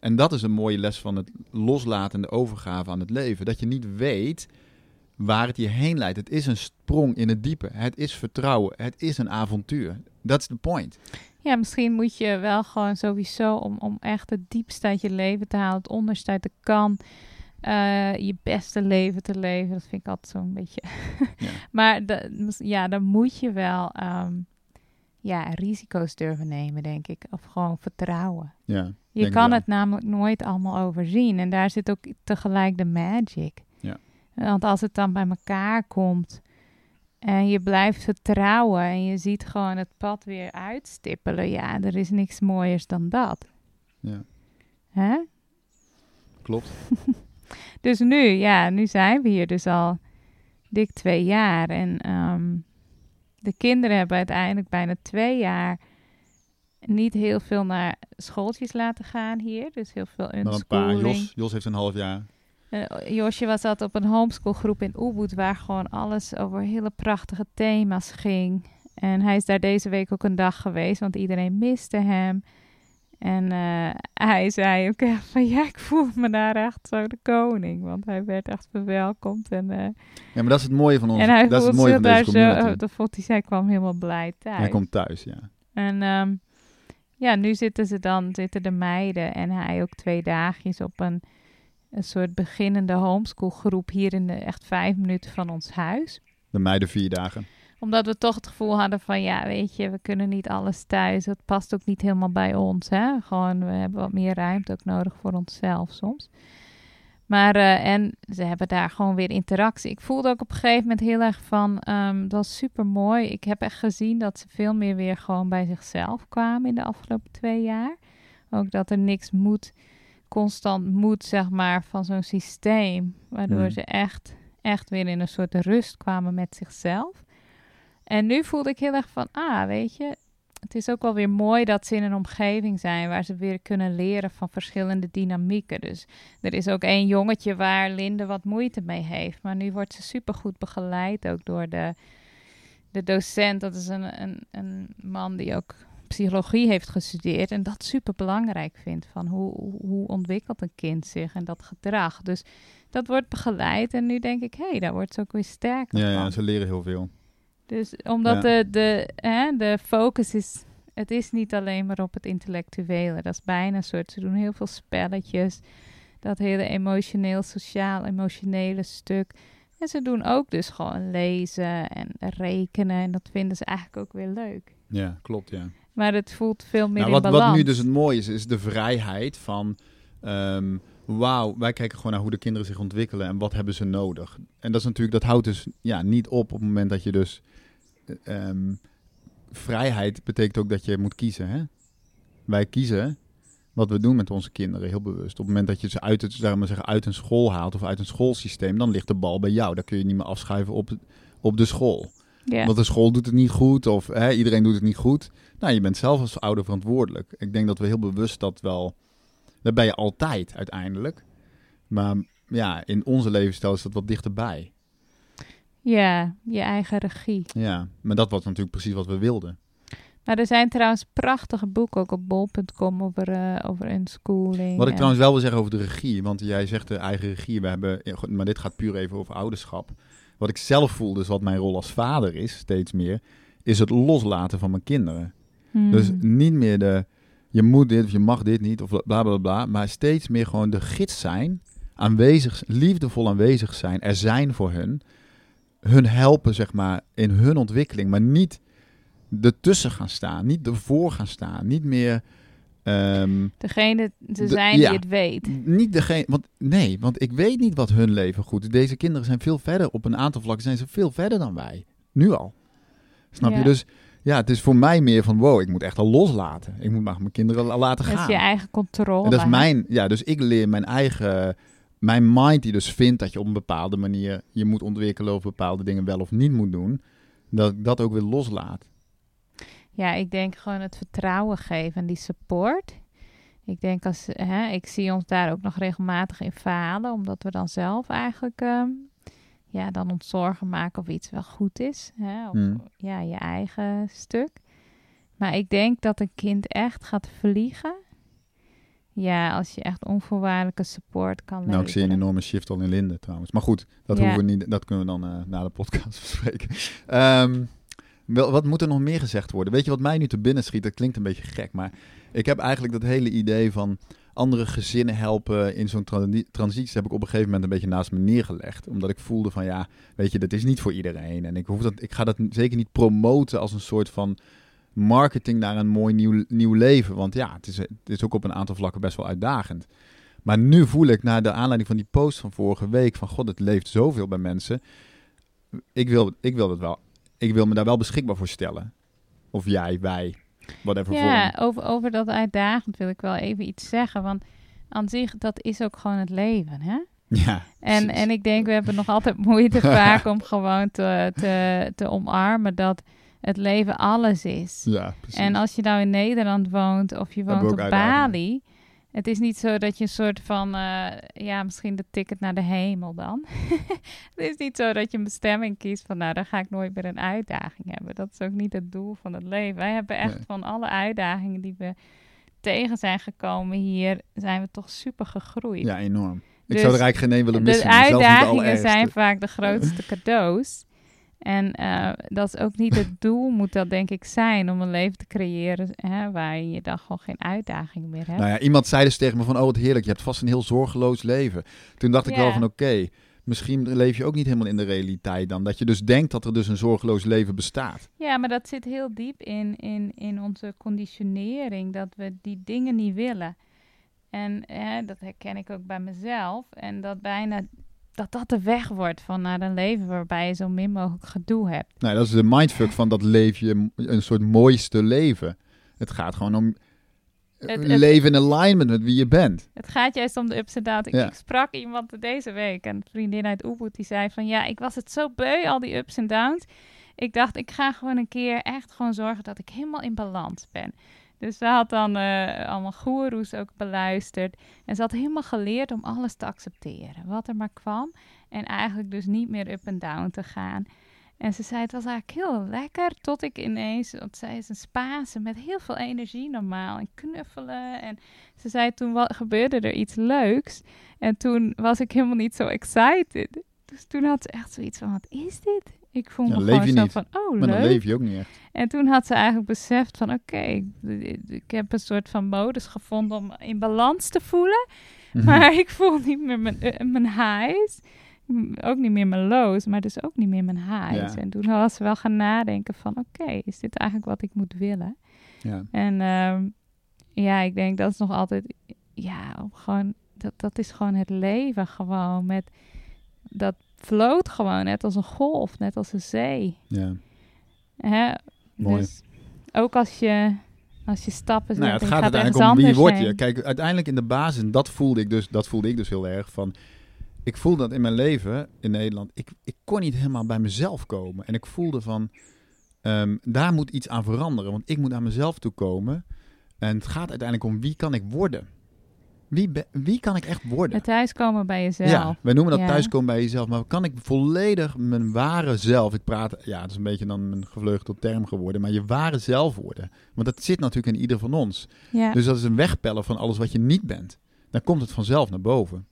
en dat is een mooie les van het loslaten en de overgave aan het leven, dat je niet weet waar het je heen leidt. Het is een sprong in het diepe. Het is vertrouwen. Het is een avontuur. That's the point. Ja, misschien moet je wel gewoon sowieso om, om echt het diepste uit je leven te halen, het onderste uit de kan, eh, je beste leven te leven. Dat vind ik altijd zo'n beetje. Ja. maar ja, dan moet je wel ehm, ja, risico's durven nemen, denk ik. Of gewoon vertrouwen. Ja, Je kan wel. het namelijk nooit allemaal overzien. En daar zit ook tegelijk de magic. Want als het dan bij elkaar komt en je blijft vertrouwen en je ziet gewoon het pad weer uitstippelen, ja, er is niks mooiers dan dat. Ja, Hè? klopt. Dus nu, ja, nu zijn we hier dus al dik twee jaar. En ehm, de kinderen hebben uiteindelijk bijna twee jaar niet heel veel naar schooltjes laten gaan hier. Dus heel veel Maar een paar. unschooling. Jos, Jos heeft een half jaar. Eh, Josje was altijd op een homeschoolgroep in Ubud waar gewoon alles over hele prachtige thema's ging. En hij is daar deze week ook een dag geweest, want iedereen miste hem. En eh, hij zei ook echt van, ja, ik voel me daar echt zo de koning. Want hij werd echt verwelkomd. En, eh, Ja, maar dat is het mooie van ons. en hij dat is het mooie van deze zo, community. dat vond hij, zij kwam helemaal blij thuis. Hij komt thuis, ja. En ehm, ja, nu zitten ze dan, zitten de meiden en hij ook twee dagjes op een, een soort beginnende homeschoolgroep hier in de echt vijf minuten van ons huis. De meiden vier dagen. Omdat we toch het gevoel hadden van, ja, weet je, we kunnen niet alles thuis. Dat past ook niet helemaal bij ons, hè. Gewoon, we hebben wat meer ruimte ook nodig voor onszelf soms. Maar, eh, en ze hebben daar gewoon weer interactie. Ik voelde ook op een gegeven moment heel erg van, ehm, dat was super mooi. Ik heb echt gezien dat ze veel meer weer gewoon bij zichzelf kwamen in de afgelopen twee jaar. Ook dat er niks moet, constant moet, zeg maar, van zo'n systeem. Waardoor Hmm. ze echt, echt weer in een soort rust kwamen met zichzelf. En nu voelde ik heel erg van, ah, weet je, het is ook wel weer mooi dat ze in een omgeving zijn waar ze weer kunnen leren van verschillende dynamieken. Dus er is ook één jongetje waar Linde wat moeite mee heeft. Maar nu wordt ze supergoed begeleid ook door de, de docent. Dat is een, een, een man die ook psychologie heeft gestudeerd en dat super belangrijk vindt. Van hoe, hoe ontwikkelt een kind zich en dat gedrag. Dus dat wordt begeleid en nu denk ik, hé, hey, daar wordt ze ook weer sterker Ja, van. ja, ze leren heel veel. Dus omdat Ja. de, de, hè, de focus is, het is niet alleen maar op het intellectuele. Dat is bijna een soort, ze doen heel veel spelletjes. Dat hele emotioneel, sociaal, emotionele stuk. En ze doen ook dus gewoon lezen en rekenen. En dat vinden ze eigenlijk ook weer leuk. Ja, klopt, ja. Maar het voelt veel meer Nou, in wat, balans. wat nu dus het mooie is, is de vrijheid van... ehm, Wauw, wij kijken gewoon naar hoe de kinderen zich ontwikkelen en wat hebben ze nodig. En dat is natuurlijk, dat houdt dus ja, niet op op het moment dat je dus... ehm, vrijheid betekent ook dat je moet kiezen, hè? Wij kiezen wat we doen met onze kinderen, heel bewust. Op het moment dat je ze uit, het, zeg maar zeggen, uit een school haalt of uit een schoolsysteem, dan ligt de bal bij jou. Dan kun je niet meer afschuiven op, op de school. Ja. Want de school doet het niet goed of hè, iedereen doet het niet goed. Nou, je bent zelf als ouder verantwoordelijk. Ik denk dat we heel bewust dat wel... Dat ben je altijd uiteindelijk. Maar ja, in onze levensstijl is dat wat dichterbij. ja, je eigen regie. Ja, maar dat was natuurlijk precies wat we wilden. Maar er zijn trouwens prachtige boeken ook op bol.com over, eh over unschooling. Wat ik en- trouwens wel wil zeggen over de regie, want jij zegt de eigen regie. We hebben, goed, maar dit gaat puur even over ouderschap. Wat ik zelf voel, dus wat mijn rol als vader is, steeds meer, is het loslaten van mijn kinderen. Hmm. Dus niet meer de, je moet dit of je mag dit niet of bla bla bla, maar steeds meer gewoon de gids zijn, aanwezig, liefdevol aanwezig zijn, er zijn voor hun, hun helpen zeg maar in hun ontwikkeling, maar niet ertussen gaan staan, niet ervoor gaan staan, niet meer, ehm, Degene te De- zijn ja. die het weet. niet degene, want nee, want ik weet niet wat hun leven goed is. Deze kinderen zijn veel verder, op een aantal vlakken zijn ze veel verder dan wij, nu al. Snap Ja. je? Dus ja, het is voor mij meer van, wow, ik moet echt al loslaten. Ik moet maar mijn kinderen la- laten Dat gaan. is je eigen controle. En dat is mijn, ja, dus ik leer mijn eigen, mijn mind die dus vindt dat je op een bepaalde manier je moet ontwikkelen of bepaalde dingen wel of niet moet doen, dat ik dat ook weer loslaat. Ja, ik denk gewoon het vertrouwen geven en die support. Ik denk als, hè, ik zie ons daar ook nog regelmatig in falen, omdat we dan zelf eigenlijk, ehm, ja, dan ons zorgen maken of iets wel goed is. Hè, of, Hmm. Ja, je eigen stuk. Maar ik denk dat een kind echt gaat vliegen. Ja, als je echt onvoorwaardelijke support kan leveren. Nou, ik zie een enorme shift al in Linde trouwens. Maar goed, dat, Ja. hoeven we niet, dat kunnen we dan eh, na de podcast bespreken. Ehm, wat moet er nog meer gezegd worden? Weet je wat mij nu te binnen schiet? Dat klinkt een beetje gek, maar ik heb eigenlijk dat hele idee van andere gezinnen helpen in zo'n tra- transitie heb ik op een gegeven moment een beetje naast me neergelegd. Omdat ik voelde van ja, weet je, dat is niet voor iedereen. En ik, hoef dat, ik ga dat zeker niet promoten als een soort van marketing naar een mooi nieuw, nieuw leven. Want ja, het is, het is ook op een aantal vlakken best wel uitdagend. Maar nu voel ik, na de aanleiding van die post van vorige week, van god, het leeft zoveel bij mensen. Ik wil, ik wil, dat wel, ik wil me daar wel beschikbaar voor stellen. Of jij, wij, whatever Ja, vorm. over, over dat uitdagend wil ik wel even iets zeggen. Want aan zich, dat is ook gewoon het leven, hè? Ja, En, precies. en ik denk, we hebben nog altijd moeite vaak om gewoon te, te, te omarmen dat het leven alles is. Ja, precies. En als je nou in Nederland woont of je woont op. Bali, het is niet zo dat je een soort van, eh, ja, misschien de ticket naar de hemel dan. het is niet zo dat je een bestemming kiest van, nou, dan ga ik nooit meer een uitdaging hebben. Dat is ook niet het doel van het leven. Wij hebben echt Nee. van alle uitdagingen die we tegen zijn gekomen hier, zijn we toch super gegroeid. Ja, enorm. Ik Dus zou er eigenlijk geen één willen missen. de uitdagingen zijn vaak de grootste cadeaus. En eh, dat is ook niet het doel, moet dat denk ik zijn, om een leven te creëren hè, waarin je dan gewoon geen uitdagingen meer hebt. Nou ja, iemand zei dus tegen me van, oh wat heerlijk, je hebt vast een heel zorgeloos leven. Toen dacht ik Ja. wel van, oké, misschien leef je ook niet helemaal in de realiteit dan. Dat je dus denkt dat er dus een zorgeloos leven bestaat. Ja, maar dat zit heel diep in, in, in onze conditionering, dat we die dingen niet willen. En hè, dat herken ik ook bij mezelf. En dat bijna dat dat de weg wordt van naar een leven waarbij je zo min mogelijk gedoe hebt. Nou, dat is de mindfuck van dat leef je een soort mooiste leven. Het gaat gewoon om Het- leven in alignment met wie je bent. Het gaat juist om de ups en downs. Ja. ik sprak iemand deze week, een vriendin uit Ubud, die zei van ja, ik was het zo beu, al die ups en downs. Ik dacht, ik ga gewoon een keer echt gewoon zorgen dat ik helemaal in balans ben. Dus ze had dan eh, allemaal goeroes ook beluisterd. En ze had helemaal geleerd om alles te accepteren, wat er maar kwam. En eigenlijk dus niet meer up en down te gaan. En ze zei, het was eigenlijk heel lekker, tot ik ineens, want zij is een Spaanse met heel veel energie normaal. En knuffelen en ze zei toen wa- gebeurde er iets leuks. En toen was ik helemaal niet zo excited. Dus toen had ze echt zoiets van, wat is dit? Ik voel Ja, me leef gewoon je zo niet. van, oh Maar dan leef je ook niet echt. En toen had ze eigenlijk beseft van, oké, ik, ik heb een soort van modus gevonden om in balans te voelen. Mhm. Maar ik voel niet meer mijn, eh, mijn highs. Ook niet meer mijn lows, maar dus ook niet meer mijn highs. Ja. En toen was ze wel gaan nadenken van, oké, is dit eigenlijk wat ik moet willen? Ja. En ehm, ja, ik denk dat is nog altijd, ja, gewoon, dat, dat is gewoon het leven gewoon met, dat floot gewoon net als een golf, net als een zee. ja. Hè? Mooi. Dus ook als je, als je stappen Nou ja, het gaat gaat uiteindelijk om wie word je. heen. Kijk, uiteindelijk in de basis, en dat voelde ik dus, dat voelde ik dus heel erg van. Ik voelde dat in mijn leven in Nederland. Ik, ik kon niet helemaal bij mezelf komen. En ik voelde van, ehm, daar moet iets aan veranderen. Want ik moet naar mezelf toe komen. En het gaat uiteindelijk om wie kan ik worden. Wie, be- wie kan ik echt worden? Het thuiskomen bij jezelf. Ja, wij noemen dat Ja. thuiskomen bij jezelf. Maar kan ik volledig mijn ware zelf... Ik praat, ja, het is een beetje dan een gevleugelde term geworden. Maar je ware zelf worden. Want dat zit natuurlijk in ieder van ons. Ja. Dus dat is een wegpellen van alles wat je niet bent. Dan komt het vanzelf naar boven.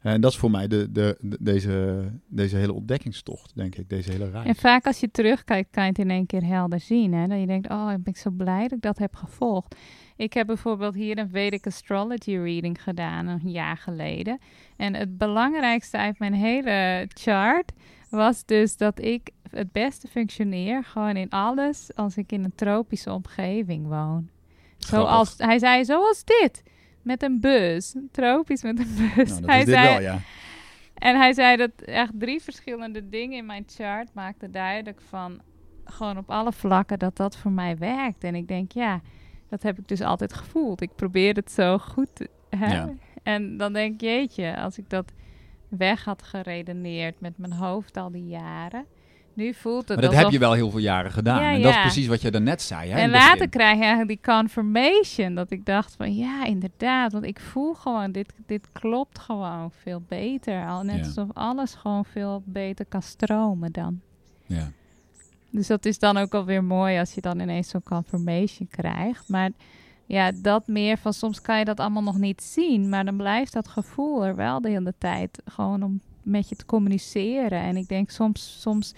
En dat is voor mij de, de, de- deze, deze hele ontdekkingstocht, denk ik. Deze hele reis. En vaak als je terugkijkt, kan je het in één keer helder zien. Hè? Dat je denkt, oh, ben ik zo blij dat ik dat heb gevolgd. Ik heb bijvoorbeeld hier een Vedic Astrology reading gedaan een jaar geleden. En het belangrijkste uit mijn hele chart was dus dat ik het beste functioneer gewoon in alles als ik in een tropische omgeving woon. Zoals, hij zei, zoals dit. Met een bus. Tropisch met een bus. Nou, dat hij zei, wel, ja. en hij zei dat echt drie verschillende dingen in mijn chart maakten duidelijk van gewoon op alle vlakken dat dat voor mij werkt. En ik denk, ja, dat heb ik dus altijd gevoeld. Ik probeer het zo goed. Hè? Ja. En dan denk ik, jeetje, als ik dat weg had geredeneerd met mijn hoofd al die jaren. Nu voelt het Maar dat alsof... heb je wel heel veel jaren gedaan. Ja, en dat is ja. precies wat je daarnet zei. Hè, En later krijg je eigenlijk die confirmation. Dat ik dacht van ja, inderdaad. Want ik voel gewoon, dit, dit klopt gewoon veel beter. Al net Ja. alsof alles gewoon veel beter kan stromen dan. Ja. Dus dat is dan ook alweer mooi als je dan ineens zo'n confirmation krijgt. Maar ja, dat meer van soms kan je dat allemaal nog niet zien. Maar dan blijft dat gevoel er wel de hele tijd. Gewoon om met je te communiceren. En ik denk soms, soms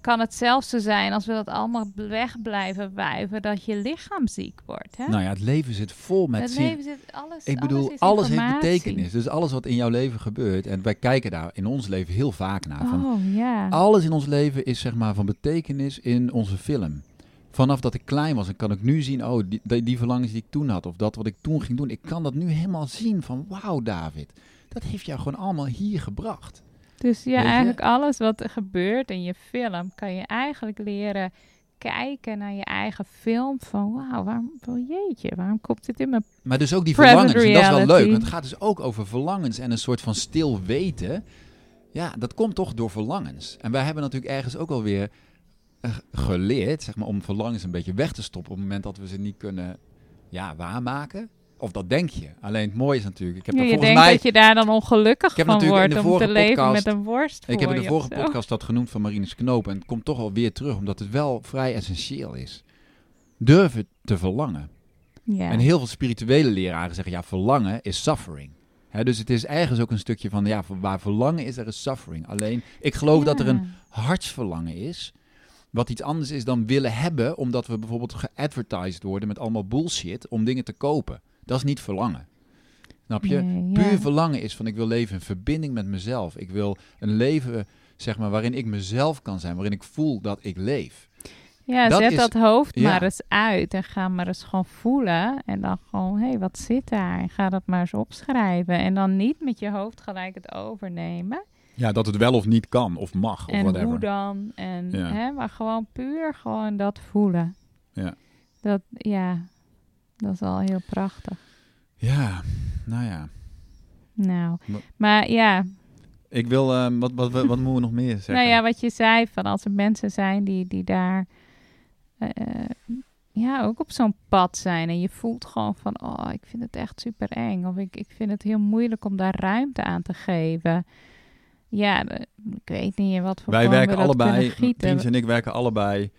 kan het zelfs zo zijn als we dat allemaal weg blijven wuiven. Dat je lichaam ziek wordt. Hè? Nou ja, het leven zit vol met het leven zit alles. Ik bedoel, alles, heeft betekenis. Dus alles wat in jouw leven gebeurt. En wij kijken daar in ons leven heel vaak naar. Van, Oh ja. Alles in ons leven is zeg maar van betekenis in onze film. Vanaf dat ik klein was, en kan ik nu zien, oh, die, die, die verlangens die ik toen had, of dat wat ik toen ging doen, ik kan dat nu helemaal zien van, wauw David, dat heeft jou gewoon allemaal hier gebracht. Dus ja, eigenlijk alles wat er gebeurt in je film, kan je eigenlijk leren kijken naar je eigen film. Van wauw, waarom, oh jeetje, waarom komt dit in mijn... Maar dus ook die verlangens, en dat is wel leuk, want het gaat dus ook over verlangens en een soort van stil weten. Ja, dat komt toch door verlangens. En wij hebben natuurlijk ergens ook alweer eh, geleerd, zeg maar, om verlangens een beetje weg te stoppen op het moment dat we ze niet kunnen ja, waarmaken. Of dat denk je. Alleen het mooie is natuurlijk, ik heb Ja, je volgens denkt mij... dat je daar dan ongelukkig van wordt om te leven podcast- met een worst Ik heb in de vorige zo. podcast dat genoemd van Marinus Knoop. En het komt toch wel weer terug, omdat het wel vrij essentieel is. Durven te verlangen. Ja. En heel veel spirituele leraren zeggen, ja, verlangen is suffering. Dus het is ergens ook een stukje van, ja, waar verlangen is, er is suffering. Alleen, ik geloof dat er een hartsverlangen is. Wat iets anders is dan willen hebben, omdat we bijvoorbeeld geadvertised worden met allemaal bullshit om dingen te kopen. Dat is niet verlangen. Snap je? Nee, Puur ja. verlangen is van ik wil leven in verbinding met mezelf. Ik wil een leven, zeg maar, waarin ik mezelf kan zijn, waarin ik voel dat ik leef. Ja, Dat zet is- dat hoofd ja. maar eens uit en ga maar eens gewoon voelen. En dan gewoon, hé, hey, wat zit daar? En ga dat maar eens opschrijven. En dan niet met je hoofd gelijk het overnemen. Ja, dat het wel of niet kan, of mag, of en whatever. hoe dan? En, Ja. hè, maar gewoon puur gewoon dat voelen. Ja. Dat, ja, dat is al heel prachtig. Ja, nou ja. Nou, maar ja, Ik wil, ehm, wat, wat, wat, wat moeten we nog meer zeggen? nou ja, wat je zei, van als er mensen zijn die, die daar eh, ja, ook op zo'n pad zijn en je voelt gewoon van, oh, ik vind het echt super eng of ik, ik vind het heel moeilijk om daar ruimte aan te geven. Ja, ik weet niet wat voor Wij werken we allebei. Tiens en ik werken allebei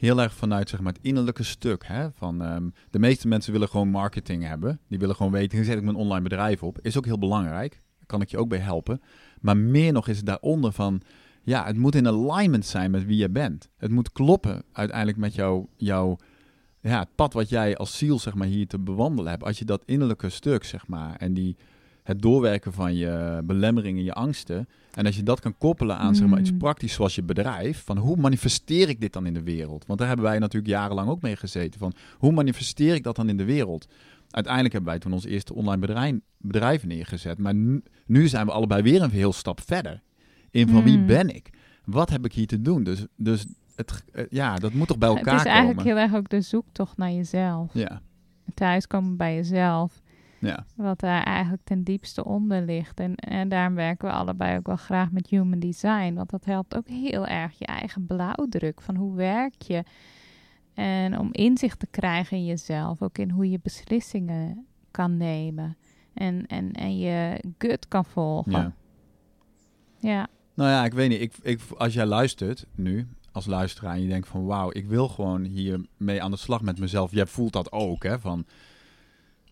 heel erg vanuit zeg maar, het innerlijke stuk. Hè? Van, ehm, de meeste mensen willen gewoon marketing hebben. Die willen gewoon weten, hoe zet ik mijn online bedrijf op? Is ook heel belangrijk. Daar kan ik je ook bij helpen. Maar meer nog is het daaronder van... Ja, het moet in alignment zijn met wie je bent. Het moet kloppen uiteindelijk met jouw, jouw ja, het pad wat jij als ziel zeg maar, hier te bewandelen hebt. Als je dat innerlijke stuk, zeg maar, en die, het doorwerken van je belemmeringen, je angsten. En als je dat kan koppelen aan zeg maar, iets Mm. praktisch zoals je bedrijf. Van hoe manifesteer ik dit dan in de wereld? Want daar hebben wij natuurlijk jarenlang ook mee gezeten. Van hoe manifesteer ik dat dan in de wereld? Uiteindelijk hebben wij toen ons eerste online bedrijf, bedrijf neergezet. Maar nu, nu zijn we allebei weer een heel stap verder. In van wie Mm. ben ik? Wat heb ik hier te doen? Dus, dus het, eh, ja, dat moet toch bij elkaar het is eigenlijk komen? heel erg ook de zoektocht naar jezelf. Ja, Thuiskomen bij jezelf. Ja. Wat daar eigenlijk ten diepste onder ligt. En, en daarom werken we allebei ook wel graag met human design. Want dat helpt ook heel erg je eigen blauwdruk. Van hoe werk je? En om inzicht te krijgen in jezelf. Ook in hoe je beslissingen kan nemen. En, en, en je gut kan volgen. ja. Ja. Nou ja, ik weet niet. Ik, ik, als jij luistert nu, als luisteraar, en je denkt van wauw, ik wil gewoon hiermee aan de slag met mezelf. Jij voelt dat ook, hè? Van,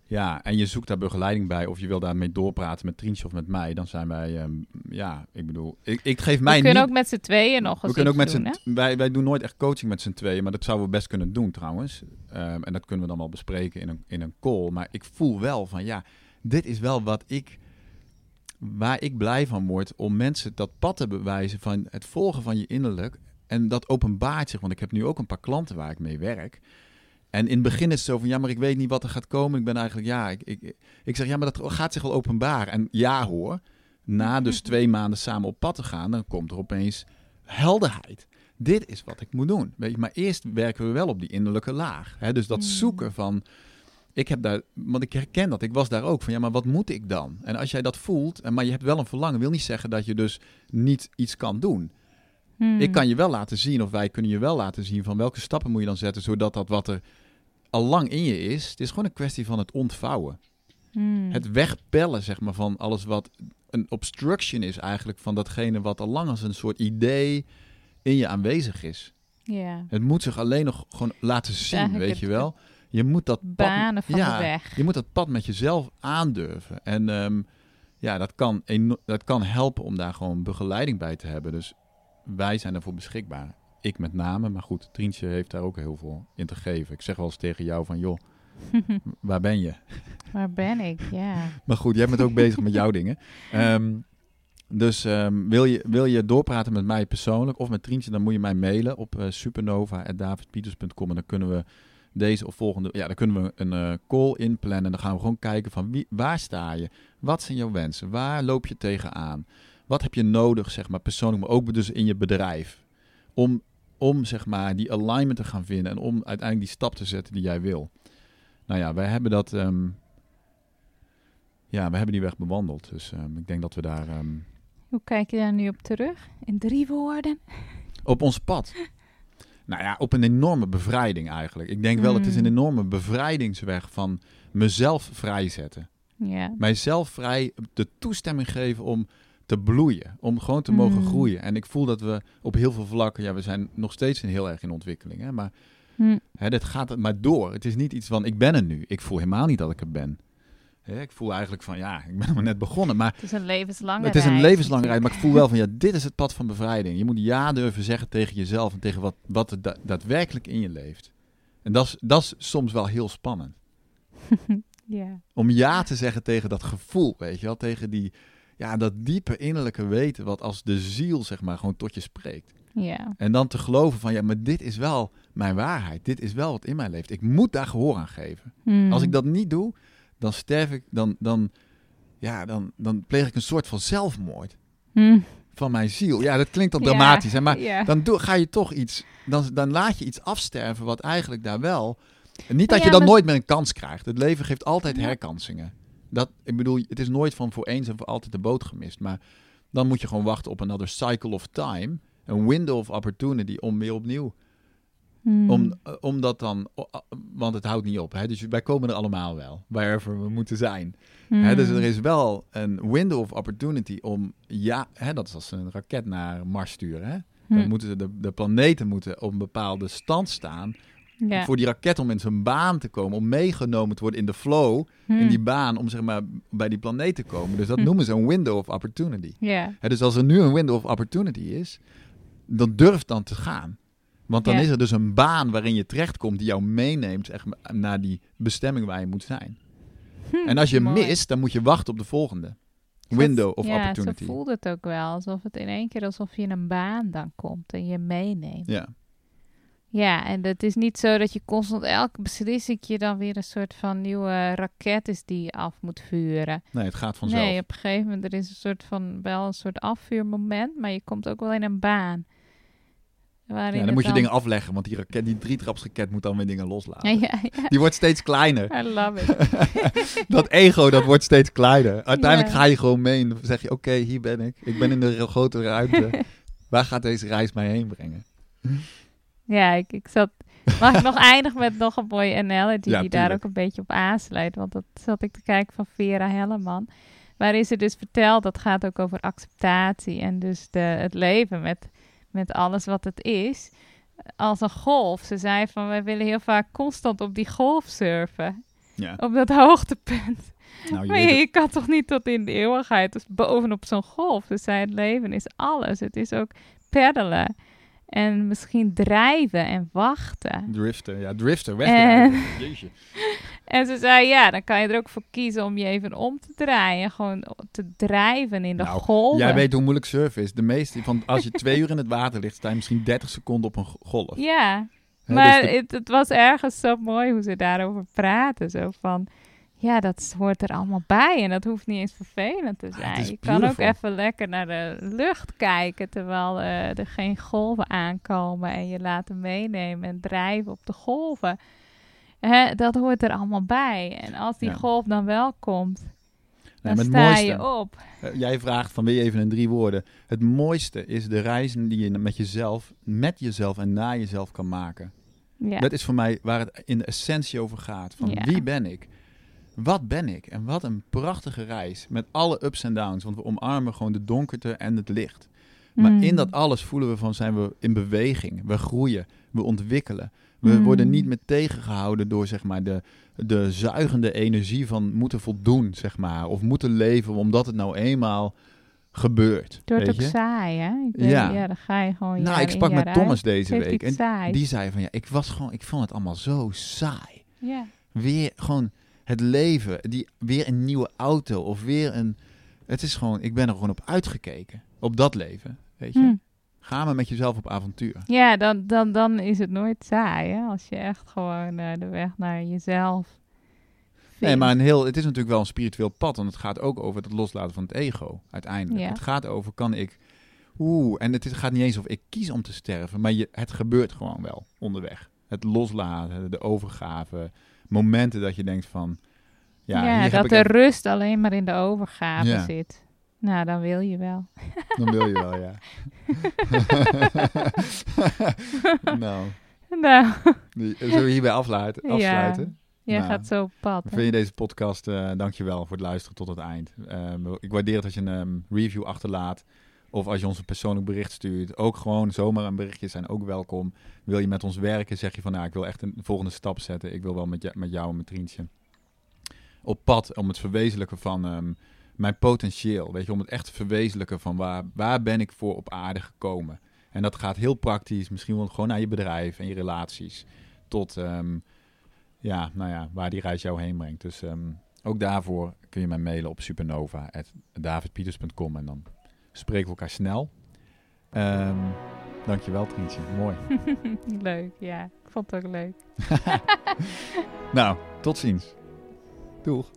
ja, en je zoekt daar begeleiding bij, of je wil daarmee doorpraten met Trientje of met mij, dan zijn wij, ehm, ja, ik bedoel, ik, ik geef mij we kunnen niet... ook met z'n tweeën nog eens we kunnen ook met doen? Wij, wij doen nooit echt coaching met z'n tweeën, maar dat zouden we best kunnen doen trouwens. Ehm, en dat kunnen we dan wel bespreken in een, in een call. Maar ik voel wel van, ja, dit is wel wat ik... Waar ik blij van word om mensen dat pad te bewijzen van het volgen van je innerlijk. En dat openbaart zich, want ik heb nu ook een paar klanten waar ik mee werk. En in het begin is het zo van, ja, maar ik weet niet wat er gaat komen. Ik ben eigenlijk, ja, ik, ik, ik zeg, ja, maar dat gaat zich wel openbaren. En ja hoor, na dus twee maanden samen op pad te gaan, dan komt er opeens helderheid. Dit is wat ik moet doen. Weet je, maar eerst werken we wel op die innerlijke laag. Hè? Dus dat Mm. zoeken van, ik heb daar, want ik herken dat, ik was daar ook van, ja, maar wat moet ik dan? En als jij dat voelt, maar je hebt wel een verlangen, wil niet zeggen dat je dus niet iets kan doen. Hmm. Ik kan je wel laten zien, of wij kunnen je wel laten zien van welke stappen moet je dan zetten, zodat dat wat er al lang in je is, het is gewoon een kwestie van het ontvouwen. Hmm. Het wegpellen, zeg maar, van alles wat een obstruction is eigenlijk van datgene wat al lang als een soort idee in je aanwezig is. Ja. Het moet zich alleen nog gewoon laten zien, weet het- je wel. Je moet dat pad, Banen van ja, de weg. je moet dat pad met jezelf aandurven. En ehm, ja, dat kan, dat kan helpen om daar gewoon begeleiding bij te hebben. Dus wij zijn daarvoor beschikbaar. Ik met name, maar goed, Trientje heeft daar ook heel veel in te geven. Ik zeg wel eens tegen jou van, joh, waar ben je? Waar ben ik? Ja. Maar goed, jij bent ook bezig met jouw dingen. Ehm, dus ehm, wil, je, wil je doorpraten met mij persoonlijk of met Trientje, dan moet je mij mailen op uh, supernova.davidpieters.com en dan kunnen we deze of volgende, ja, dan kunnen we een uh, call inplannen en dan gaan we gewoon kijken van wie, waar sta je? Wat zijn jouw wensen? Waar loop je tegenaan? Wat heb je nodig, zeg maar, persoonlijk, maar ook dus in je bedrijf? Om, om zeg maar, die alignment te gaan vinden en om uiteindelijk die stap te zetten die jij wil. Nou ja, wij hebben dat... Um, ja, we hebben die weg bewandeld. Dus um, ik denk dat we daar... Um, Hoe kijk je daar nu op terug? In drie woorden? Op ons pad. Nou ja, op een enorme bevrijding eigenlijk. Ik denk wel, het is een Mm. enorme bevrijdingsweg van mezelf vrijzetten. Ja. Mijzelf vrij de toestemming geven om te bloeien. Om gewoon te mogen Mm. groeien. En ik voel dat we op heel veel vlakken, ja, we zijn nog steeds heel erg in ontwikkeling. Hè? Maar hè, dit gaat maar door. Het is niet iets van, ik ben er nu. Ik voel helemaal niet dat ik er ben. Hè, ik voel eigenlijk van, ja, ik ben maar net begonnen. Maar Het is een levenslange het is een levenslange reis. Maar ik voel wel van, ja, dit is het pad van bevrijding. Je moet ja durven zeggen tegen jezelf en tegen wat, wat er da- daadwerkelijk in je leeft. En dat is, dat is soms wel heel spannend. Ja. Om ja te zeggen tegen dat gevoel, weet je wel. Tegen die, ja, dat diepe innerlijke weten wat als de ziel, zeg maar, gewoon tot je spreekt. Ja. En dan te geloven van, ja, maar dit is wel mijn waarheid. Dit is wel wat in mij leeft. Ik moet daar gehoor aan geven. Hm. Als ik dat niet doe, dan sterf ik, dan, dan, ja, dan, dan pleeg ik een soort van zelfmoord Hm. van mijn ziel. Ja, dat klinkt al dramatisch, hè, maar dan doe, ga je toch iets, dan, dan laat je iets afsterven wat eigenlijk daar wel... En niet dat Ja, je dan maar- nooit meer een kans krijgt. Het leven geeft altijd herkansingen. Dat, ik bedoel, het is nooit van voor eens en voor altijd de boot gemist. Maar dan moet je gewoon wachten op another cycle of time. Een window of opportunity om weer opnieuw Hm. om, eh, om dat dan, want het houdt niet op. Hè? Dus wij komen er allemaal wel, wherever we moeten zijn. Hè? Dus Hm. er is wel een window of opportunity om, ja, hè, dat is als ze een raket naar Mars sturen. Hè? Dan Hm. moeten de, de planeten moeten op een bepaalde stand staan. Ja. Voor die raket om in zijn baan te komen, om meegenomen te worden in de flow, in die baan, om zeg maar bij die planeet te komen. Dus dat Hm. noemen ze een window of opportunity. Ja. Dus als er nu een window of opportunity is, dan durf dan te gaan. Want dan Ja. is er dus een baan waarin je terechtkomt die jou meeneemt zeg maar, naar die bestemming waar je moet zijn. Hm, En als je mooi. mist, dan moet je wachten op de volgende. Window of ja, opportunity. zo voelt het ook wel. Alsof het in één keer alsof je in een baan dan komt en je meeneemt. Ja. Ja, en het is niet zo dat je constant elk beslissing dan weer een soort van nieuwe raket is die je af moet vuren. Nee, het gaat vanzelf. Nee, op een gegeven moment er is een soort van wel een soort afvuurmoment, maar je komt ook wel in een baan. Ja, dan moet je dingen afleggen, want die, raket, die drietrapsraket moet dan weer dingen loslaten. Ja, ja. Die wordt steeds kleiner. I love it. Dat ego, dat wordt steeds kleiner. Uiteindelijk ga je gewoon mee en dan zeg je, oké, hier ben ik. Ik ben in de grote ruimte. Waar gaat deze reis mij heen brengen? Ja, ik, ik zat. Mag ik nog eindigen met nog een mooie analogy Ja, die daar ook een beetje op aansluit? Want dat zat ik te kijken van Vera Helleman. Waarin ze dus vertelt, dat gaat ook over acceptatie en dus de, het leven met, met alles wat het is. Als een golf. Ze zei van, wij willen heel vaak constant op die golf surfen. Ja. Op dat hoogtepunt. Nou, je Maar je kan toch niet tot in de eeuwigheid dus bovenop zo'n golf. Dus zij, het leven is alles. Het is ook peddelen. En misschien drijven en wachten. Drifter, ja, drifter, weg. En- Jeetje. En ze zei, ja, dan kan je er ook voor kiezen om je even om te draaien. Gewoon te drijven in de Nou, golven. Jij weet hoe moeilijk surfen is. De meeste, van, als je twee uur in het water ligt, sta je misschien 30 seconden op een go- golf. Ja, maar dus de- het, het was ergens zo mooi hoe ze daarover praten. Zo van, ja, dat hoort er allemaal bij. En dat hoeft niet eens vervelend te Ah, zijn. Je kan ook even lekker naar de lucht kijken... terwijl eh, er geen golven aankomen... en je laten meenemen en drijven op de golven. Hè, dat hoort er allemaal bij. En als die Ja. golf dan wel komt, dan sta mooiste, je op. eh, jij vraagt van wil je even in drie woorden. Het mooiste is de reizen die je met jezelf, met jezelf en naar jezelf kan maken. Ja. Dat is voor mij waar het in de essentie over gaat. Van Ja. wie ben ik? Wat ben ik? En wat een prachtige reis. Met alle ups en downs. Want we omarmen gewoon de donkerte en het licht. Maar Mm. in dat alles voelen we van zijn we in beweging. We groeien. We ontwikkelen. We Mm. worden niet meer tegengehouden door zeg maar, de, de zuigende energie van moeten voldoen. Zeg maar, of moeten leven omdat het nou eenmaal gebeurt. Het wordt ook je? saai, hè? Ik weet- Ja. ja, dan ga je gewoon Nou, ik sprak met Thomas uit. deze Geeft week. En die zei van ja, ik was gewoon, ik vond het allemaal zo saai. Ja. Weer gewoon het leven, die, weer een nieuwe auto of weer een. Het is gewoon, ik ben er gewoon op uitgekeken. Op dat leven, weet je. Hm. Ga maar met jezelf op avontuur. Ja, dan, dan, dan is het nooit saai, hè? Als je echt gewoon eh, de weg naar jezelf. Nee, maar een heel, het is natuurlijk wel een spiritueel pad, want het gaat ook over het loslaten van het ego, uiteindelijk. Ja. Het gaat over, kan ik, oeh, en het gaat niet eens of ik kies om te sterven, maar je, het gebeurt gewoon wel onderweg. Het loslaten, de overgave, momenten dat je denkt van, ja, Ja, hier heb dat de echt- rust alleen maar in de overgave Ja. zit. Nou, dan wil je wel. Dan wil je wel, ja. nou, Nou, zullen we hierbij afluiten, Ja. afsluiten? jij Nou, gaat zo op pad. hè? Vind je deze podcast, eh dankjewel voor het luisteren tot het eind. Ehm, ik waardeer het als je een ehm, review achterlaat. Of als je ons een persoonlijk bericht stuurt. Ook gewoon zomaar een berichtje zijn ook welkom. Wil je met ons werken, zeg je van nou, ik wil echt een volgende stap zetten. Ik wil wel met, met jou en met Trientje op pad om het verwezenlijken van ehm, mijn potentieel. Weet je, om het echt te verwezenlijken van waar, waar ben ik voor op aarde gekomen. En dat gaat heel praktisch, misschien wel gewoon naar je bedrijf en je relaties. Tot ehm, ja, nou ja, waar die reis jou heen brengt. Dus ehm, ook daarvoor kun je mij mailen op supernova.davidpieters.com en dan spreken we elkaar snel. Ehm dankjewel Trientje, mooi. leuk, ja. Ik vond het ook leuk. nou, tot ziens. Doeg.